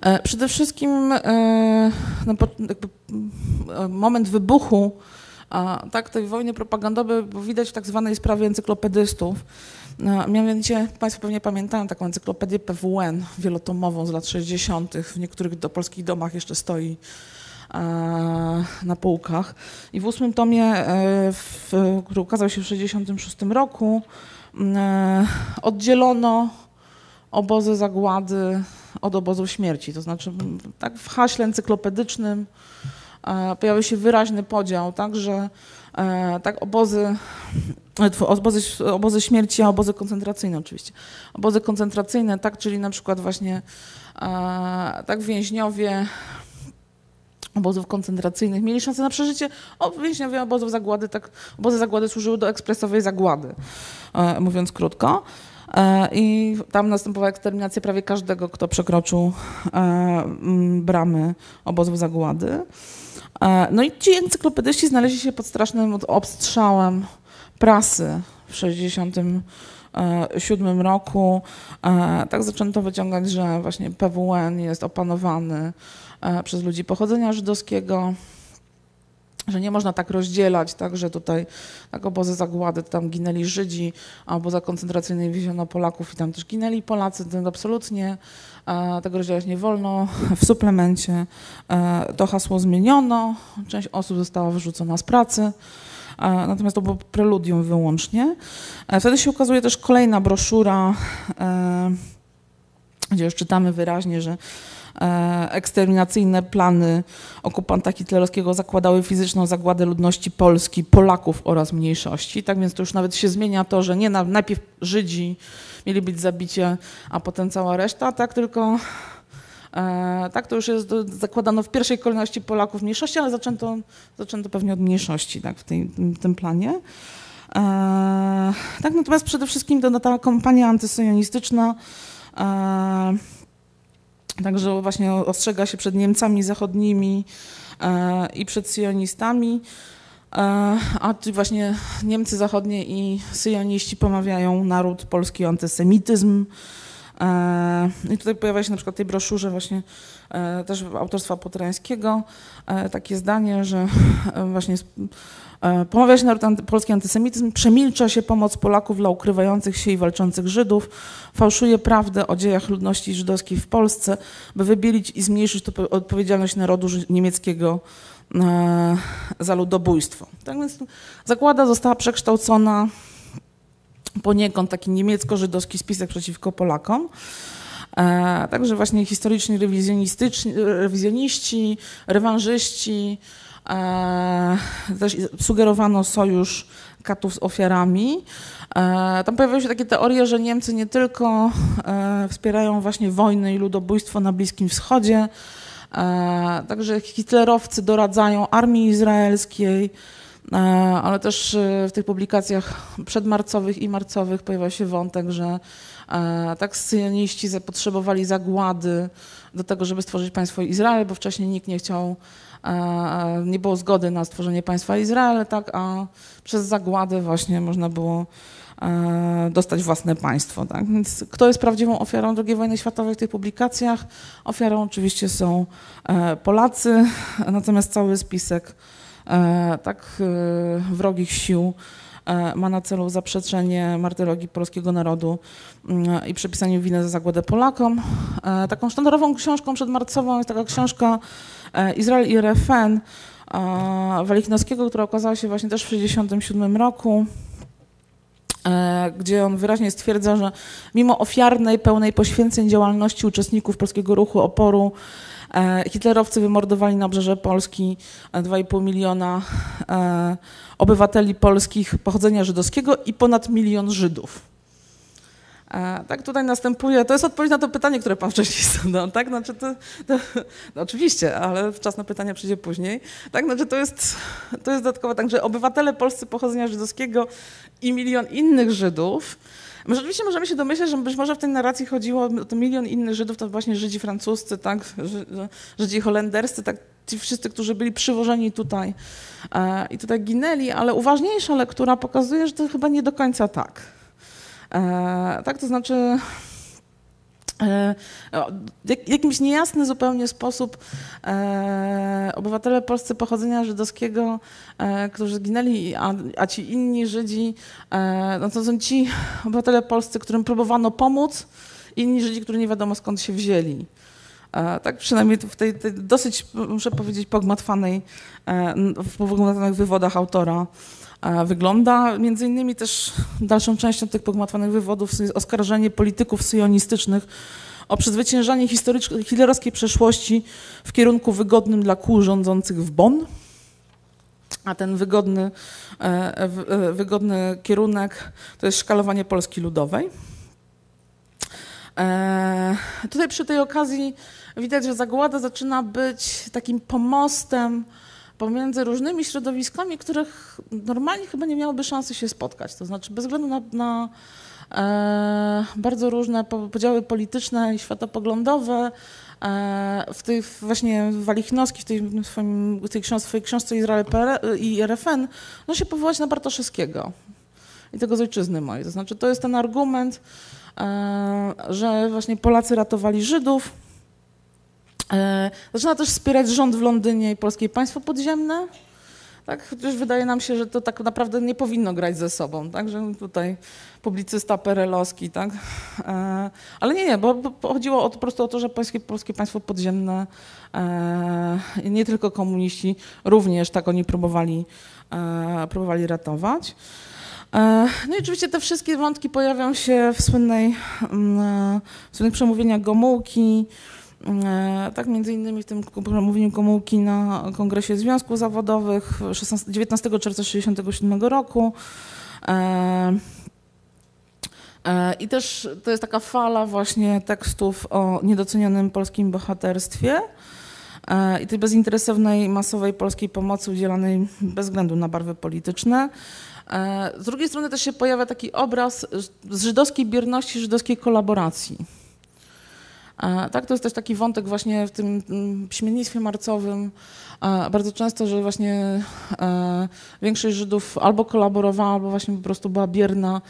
Speaker 1: E, przede wszystkim e, no, moment wybuchu tak, tej wojny propagandowej widać w tak zwanej sprawie encyklopedystów. Mianowicie Państwo pewnie pamiętają taką encyklopedię PWN wielotomową z lat 60. W niektórych do polskich domach jeszcze stoi na półkach. I w ósmym tomie, który ukazał się w 1966 roku, oddzielono obozy zagłady od obozu śmierci. To znaczy, tak w haśle encyklopedycznym e, pojawił się wyraźny podział, tak, że e, tak obozy, obozy, obozy śmierci, a obozy koncentracyjne oczywiście. Obozy koncentracyjne, tak, czyli na przykład właśnie tak więźniowie obozów koncentracyjnych mieli szansę na przeżycie. O, więźniowie obozów zagłady, tak, obozy zagłady służyły do ekspresowej zagłady, e, mówiąc krótko. E, I tam następowała eksterminacja prawie każdego, kto przekroczył e, bramy obozów zagłady. No i ci encyklopedyści znaleźli się pod strasznym obstrzałem prasy w 1967 roku. Tak zaczęto wyciągać, że właśnie PWN jest opanowany E, przez ludzi pochodzenia żydowskiego, że nie można tak rozdzielać, tak, że tutaj tak obozy zagłady, tam ginęli Żydzi, a oboza koncentracyjnej wieziono Polaków i tam też ginęli Polacy, to absolutnie e, tego rozdzielać nie wolno. W suplemencie e, to hasło zmieniono, część osób została wyrzucona z pracy, natomiast to było preludium wyłącznie. Wtedy się ukazuje też kolejna broszura, gdzie już czytamy wyraźnie, że E, eksterminacyjne plany okupanta hitlerowskiego zakładały fizyczną zagładę ludności Polski, Polaków oraz mniejszości. Tak więc to już nawet się zmienia to, że nie najpierw Żydzi mieli być zabicie, a potem cała reszta, tak tylko e, tak, to już jest zakładano w pierwszej kolejności Polaków mniejszości, ale zaczęto, zaczęto pewnie od mniejszości tak, w, tej, w tym planie. E, tak, natomiast przede wszystkim to, ta kampania antysyjonistyczna Także właśnie ostrzega się przed Niemcami zachodnimi e, i przed syjonistami, e, a tu właśnie Niemcy zachodnie i syjoniści pomawiają naród polski o antysemityzm. E, I tutaj pojawia się na przykład w tej broszurze właśnie też autorstwa Potrańskiego takie zdanie, że właśnie E, pomawia się naród anty, polski antysemityzm, przemilcza się pomoc Polaków dla ukrywających się i walczących Żydów, fałszuje prawdę o dziejach ludności żydowskiej w Polsce, by wybielić i zmniejszyć odpowiedzialność narodu niemieckiego e, za ludobójstwo. Tak więc zakłada została przekształcona poniekąd taki niemiecko-żydowski spisek przeciwko Polakom. E, także właśnie historyczni rewizjoniści, rewanżyści, E, też sugerowano sojusz katów z ofiarami. E, tam pojawiły się takie teorie, że Niemcy nie tylko wspierają właśnie wojny i ludobójstwo na Bliskim Wschodzie, także hitlerowcy doradzają armii izraelskiej, ale też w tych publikacjach przedmarcowych i marcowych pojawia się wątek, że tak syjoniści zapotrzebowali zagłady do tego, żeby stworzyć państwo Izrael, bo wcześniej nikt nie chciał nie było zgody na stworzenie państwa Izrael, tak, a przez zagładę właśnie można było e, dostać własne państwo. Tak? Więc kto jest prawdziwą ofiarą II wojny światowej w tych publikacjach? Ofiarą oczywiście są e, Polacy, natomiast cały spisek e, tak wrogich sił ma na celu zaprzeczenie martyrologii polskiego narodu mm, i przypisanie winy za zagładę Polakom. Taką sztandarową książką przedmarcową jest taka książka E, Izrael i RFN e, Walichnowskiego, która okazała się właśnie też w 1967 roku, e, gdzie on wyraźnie stwierdza, że mimo ofiarnej, pełnej poświęceń działalności uczestników polskiego ruchu oporu, hitlerowcy wymordowali na obrzeże Polski 2,5 miliona obywateli polskich pochodzenia żydowskiego i ponad milion Żydów. E, tak, tutaj następuje, to jest odpowiedź na to pytanie, które pan wcześniej zadał, tak, znaczy to, to no oczywiście, ale czas na pytania przyjdzie później, tak, znaczy to jest, to jest dodatkowo tak, że obywatele polscy pochodzenia żydowskiego i milion innych Żydów, my rzeczywiście możemy się domyśleć, że być może w tej narracji chodziło o to milion innych Żydów, to właśnie Żydzi francuscy, tak, Żydzi holenderscy, tak, ci wszyscy, którzy byli przywożeni tutaj e, i tutaj ginęli, ale uważniejsza lektura pokazuje, że to chyba nie do końca tak. E, tak, to znaczy w jakimś niejasny zupełnie sposób e, obywatele polscy pochodzenia żydowskiego, którzy zginęli, a, a, ci inni Żydzi, no to są ci obywatele polscy, którym próbowano pomóc, inni Żydzi, którzy nie wiadomo skąd się wzięli. Tak przynajmniej w tej, tej dosyć, muszę powiedzieć, pogmatwanej, w pogmatwanych wywodach autora wygląda. Między innymi też dalszą częścią tych pogmatwanych wywodów jest oskarżenie polityków syjonistycznych o przezwyciężanie hitlerowskiej przeszłości w kierunku wygodnym dla kół rządzących w Bonn. A ten wygodny, e, e, wygodny kierunek to jest szkalowanie Polski Ludowej. E, tutaj przy tej okazji widać, że zagłada zaczyna być takim pomostem pomiędzy różnymi środowiskami, których normalnie chyba nie miałoby szansy się spotkać. To znaczy bez względu na, na e, bardzo różne podziały polityczne i światopoglądowe, e, w tej właśnie Walichnowski, w tej, swoim, tej książ swojej książce Izrael i RFN, no się powołać na Bartoszewskiego i tego z ojczyzny mojej. To znaczy to jest ten argument, e, że właśnie Polacy ratowali Żydów, E, zaczyna też wspierać rząd w Londynie i polskie państwo podziemne. Tak, chociaż wydaje nam się, że to tak naprawdę nie powinno grać ze sobą, tak, że tutaj publicysta perelowski, tak, e, ale nie, nie, bo, chodziło o, po prostu o to, że polskie, polskie państwo podziemne, e, nie tylko komuniści, również tak oni próbowali, e, próbowali ratować. E, no i oczywiście te wszystkie wątki pojawią się w słynnej, mm, w słynnych przemówieniach Gomułki, E, tak, między innymi w tym mówieniu Gomułki na Kongresie Związków Zawodowych 16, 19 czerwca 1967 roku. E, e, I też to jest taka fala właśnie tekstów o niedocenionym polskim bohaterstwie i tej bezinteresownej, masowej polskiej pomocy udzielanej bez względu na barwy polityczne. Z drugiej strony też się pojawia taki obraz z żydowskiej bierności, żydowskiej kolaboracji. Tak, to jest też taki wątek właśnie w tym mm, piśmiennictwie marcowym. Bardzo często, że właśnie e, większość Żydów albo kolaborowała, albo właśnie po prostu była bierna.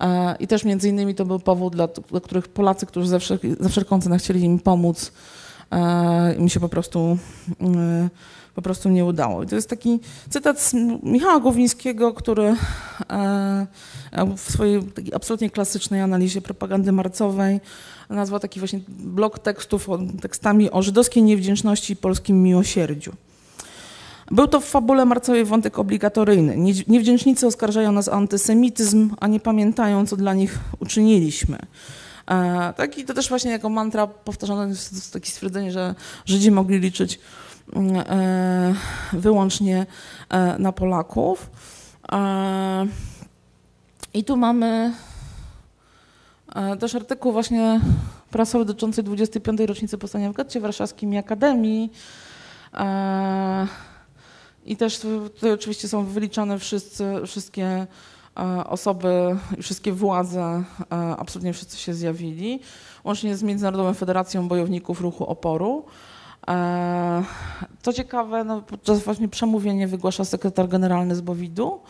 Speaker 1: E, I też między innymi to był powód, dla, dla których Polacy, którzy za, wszelki, za wszelką cenę chcieli im pomóc, e, mi się po prostu, po prostu nie udało. I to jest taki cytat z Michała Głowińskiego, który w swojej absolutnie klasycznej analizie propagandy marcowej nazwał taki właśnie blok tekstów tekstami o żydowskiej niewdzięczności i polskim miłosierdziu. Był to w fabule marcowej wątek obligatoryjny. Niewdzięcznicy oskarżają nas o antysemityzm, a nie pamiętają, co dla nich uczyniliśmy. E, tak, I to też właśnie jako mantra powtarzane jest takie stwierdzenie, że Żydzi mogli liczyć e, wyłącznie e, na Polaków. E, I tu mamy E, też artykuł właśnie prasowy dotyczący 25. rocznicy powstania w getcie warszawskim i Akademii. E, I też tutaj oczywiście są wyliczane wszyscy, wszystkie e, osoby wszystkie władze, absolutnie wszyscy się zjawili, łącznie z Międzynarodową Federacją Bojowników Ruchu Oporu. Co ciekawe, no, podczas właśnie przemówienia wygłasza sekretarz generalny z Bowidu.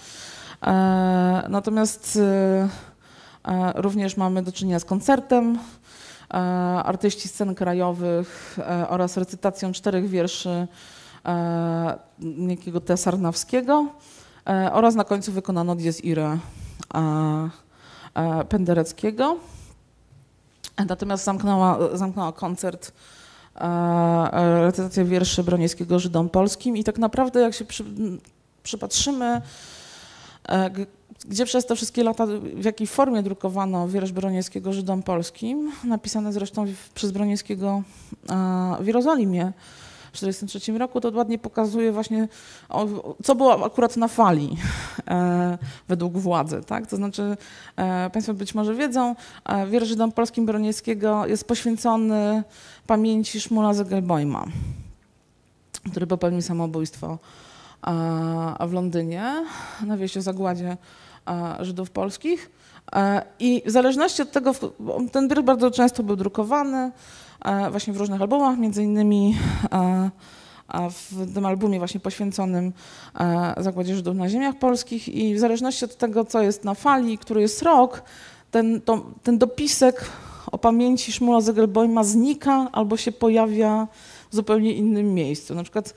Speaker 1: Natomiast E, również mamy do czynienia z koncertem e, artyści scen krajowych e, oraz recytacją czterech wierszy niejakiego T. Oraz na końcu wykonano Dies Irae Pendereckiego. Natomiast zamknęła, zamknęła koncert recytacja wierszy Broniewskiego Żydom Polskim. I tak naprawdę jak się przy, przypatrzymy gdzie przez te wszystkie lata, w jakiej formie drukowano wiersz Broniewskiego Żydom Polskim, napisane zresztą przez Broniewskiego w Jerozolimie w 1943 roku, to ładnie pokazuje właśnie, co było akurat na fali e, według władzy. Tak? To znaczy, e, Państwo być może wiedzą, e, wiersz Żydom Polskim Broniewskiego jest poświęcony pamięci Szmula Zegelbojma, który popełnił samobójstwo w Londynie na wieś o zagładzie Żydów polskich. I w zależności od tego, ten wiersz bardzo często był drukowany właśnie w różnych albumach, między innymi e, w tym albumie właśnie poświęconym zagładzie Żydów na ziemiach polskich i w zależności od tego, co jest na fali, który jest rok, ten, to, ten dopisek o pamięci Szmula Zegelbojma znika albo się pojawia w zupełnie innym miejscu. Na przykład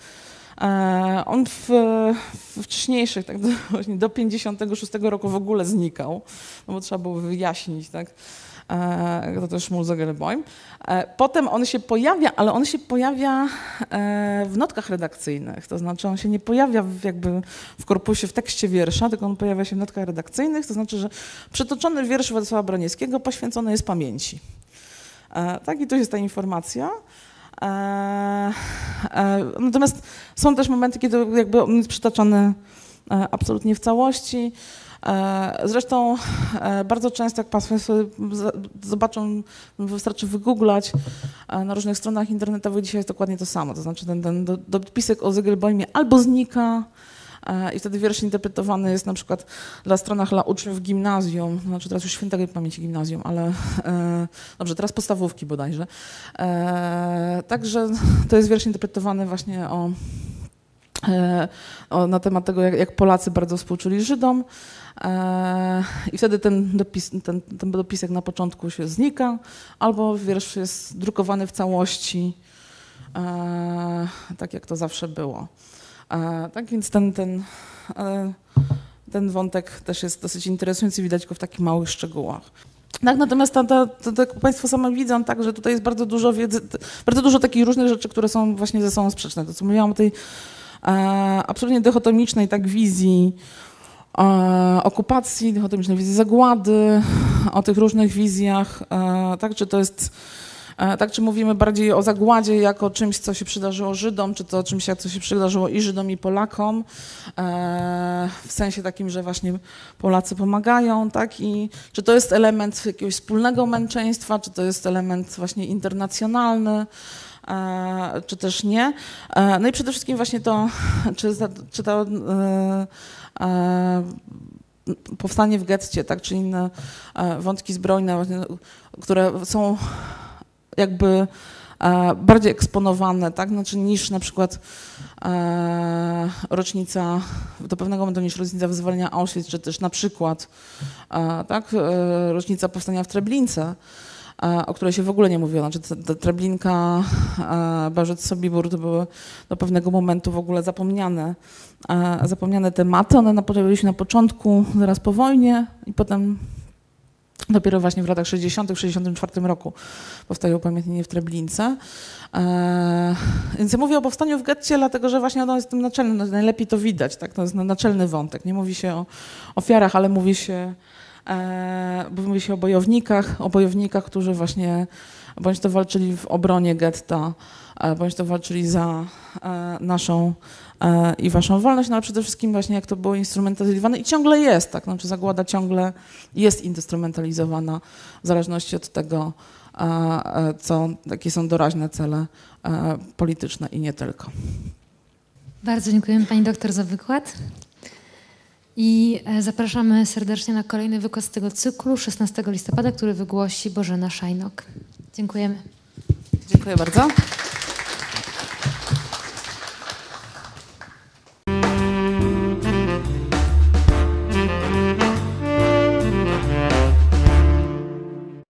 Speaker 1: E, on w, w wcześniejszych, tak do, do 56 roku w ogóle znikał, no bo trzeba było wyjaśnić, tak, e, to też Mulzegelboim. E, potem on się pojawia, ale on się pojawia w notkach redakcyjnych, to znaczy on się nie pojawia w, jakby w korpusie, w tekście wiersza, tylko on pojawia się w notkach redakcyjnych, to znaczy, że przytoczony wiersz Władysława Broniewskiego poświęcony jest pamięci. Tak, i tu jest ta informacja. E, e, natomiast są też momenty, kiedy jakby on jest przytaczany e, absolutnie w całości. E, zresztą e, bardzo często, jak Państwo zobaczą, wystarczy wygooglać, e, na różnych stronach internetowych dzisiaj jest dokładnie to samo. To znaczy ten, ten dopisek o Zygelbojmie albo znika, i wtedy wiersz interpretowany jest na przykład dla stronach dla uczniów gimnazjum, znaczy teraz już świętej pamięci gimnazjum, ale e, dobrze, teraz podstawówki bodajże. E, także to jest wiersz interpretowany właśnie o na temat tego, jak, jak Polacy bardzo współczuli Żydom. E, I wtedy ten, dopis, ten, ten dopisek na początku się znika, albo wiersz jest drukowany w całości, e, tak jak to zawsze było. E, tak więc ten, ten, e, ten wątek też jest dosyć interesujący, widać go w takich małych szczegółach. Tak, natomiast to, to Państwo same widzą, tak, że tutaj jest bardzo dużo wiedzy, bardzo dużo takich różnych rzeczy, które są właśnie ze sobą sprzeczne. To, co mówiłam o tej e, absolutnie dychotomicznej tak wizji e, okupacji, dychotomicznej wizji zagłady, o tych różnych wizjach, e, tak, czy to jest E, tak, czy mówimy bardziej o zagładzie jako czymś, co się przydarzyło Żydom, czy to czymś, co się przydarzyło i Żydom, i Polakom, e, w sensie takim, że właśnie Polacy pomagają, tak, i czy to jest element jakiegoś wspólnego męczeństwa, czy to jest element właśnie internacjonalny, e, czy też nie. No i przede wszystkim właśnie to, czy, czy to powstanie w getcie, tak, czy inne wątki zbrojne, które są jakby e, bardziej eksponowane, tak? Znaczy niż na przykład e, rocznica, do pewnego momentu niż rocznica wyzwolenia Auschwitz, czy też na przykład e, tak? E, rocznica powstania w Treblince, e, o której się w ogóle nie mówiło. Znaczy Treblinka, e, Berzec Sobibór to były do pewnego momentu w ogóle zapomniane, zapomniane tematy. One pojawiły się na początku, zaraz po wojnie i potem Dopiero właśnie w latach 60., w 64 roku powstaje upamiętnienie w Treblince. Więc ja mówię o powstaniu w getcie, dlatego że właśnie ono jest tym naczelnym, no, najlepiej to widać, tak? to jest naczelny wątek. Nie mówi się o ofiarach, ale mówi się, e, mówi się o bojownikach, o bojownikach, którzy właśnie bądź to walczyli w obronie getta, e, bądź to walczyli za e, naszą i waszą wolność, no ale przede wszystkim właśnie jak to było instrumentalizowane i ciągle jest, tak, znaczy zagłada ciągle jest instrumentalizowana w zależności od tego, co, jakie są doraźne cele polityczne i nie tylko.
Speaker 4: Bardzo dziękujemy Pani doktor za wykład. I zapraszamy serdecznie na kolejny wykład z tego cyklu 16 listopada, który wygłosi Bożena Szajnok. Dziękujemy.
Speaker 1: Dziękuję bardzo.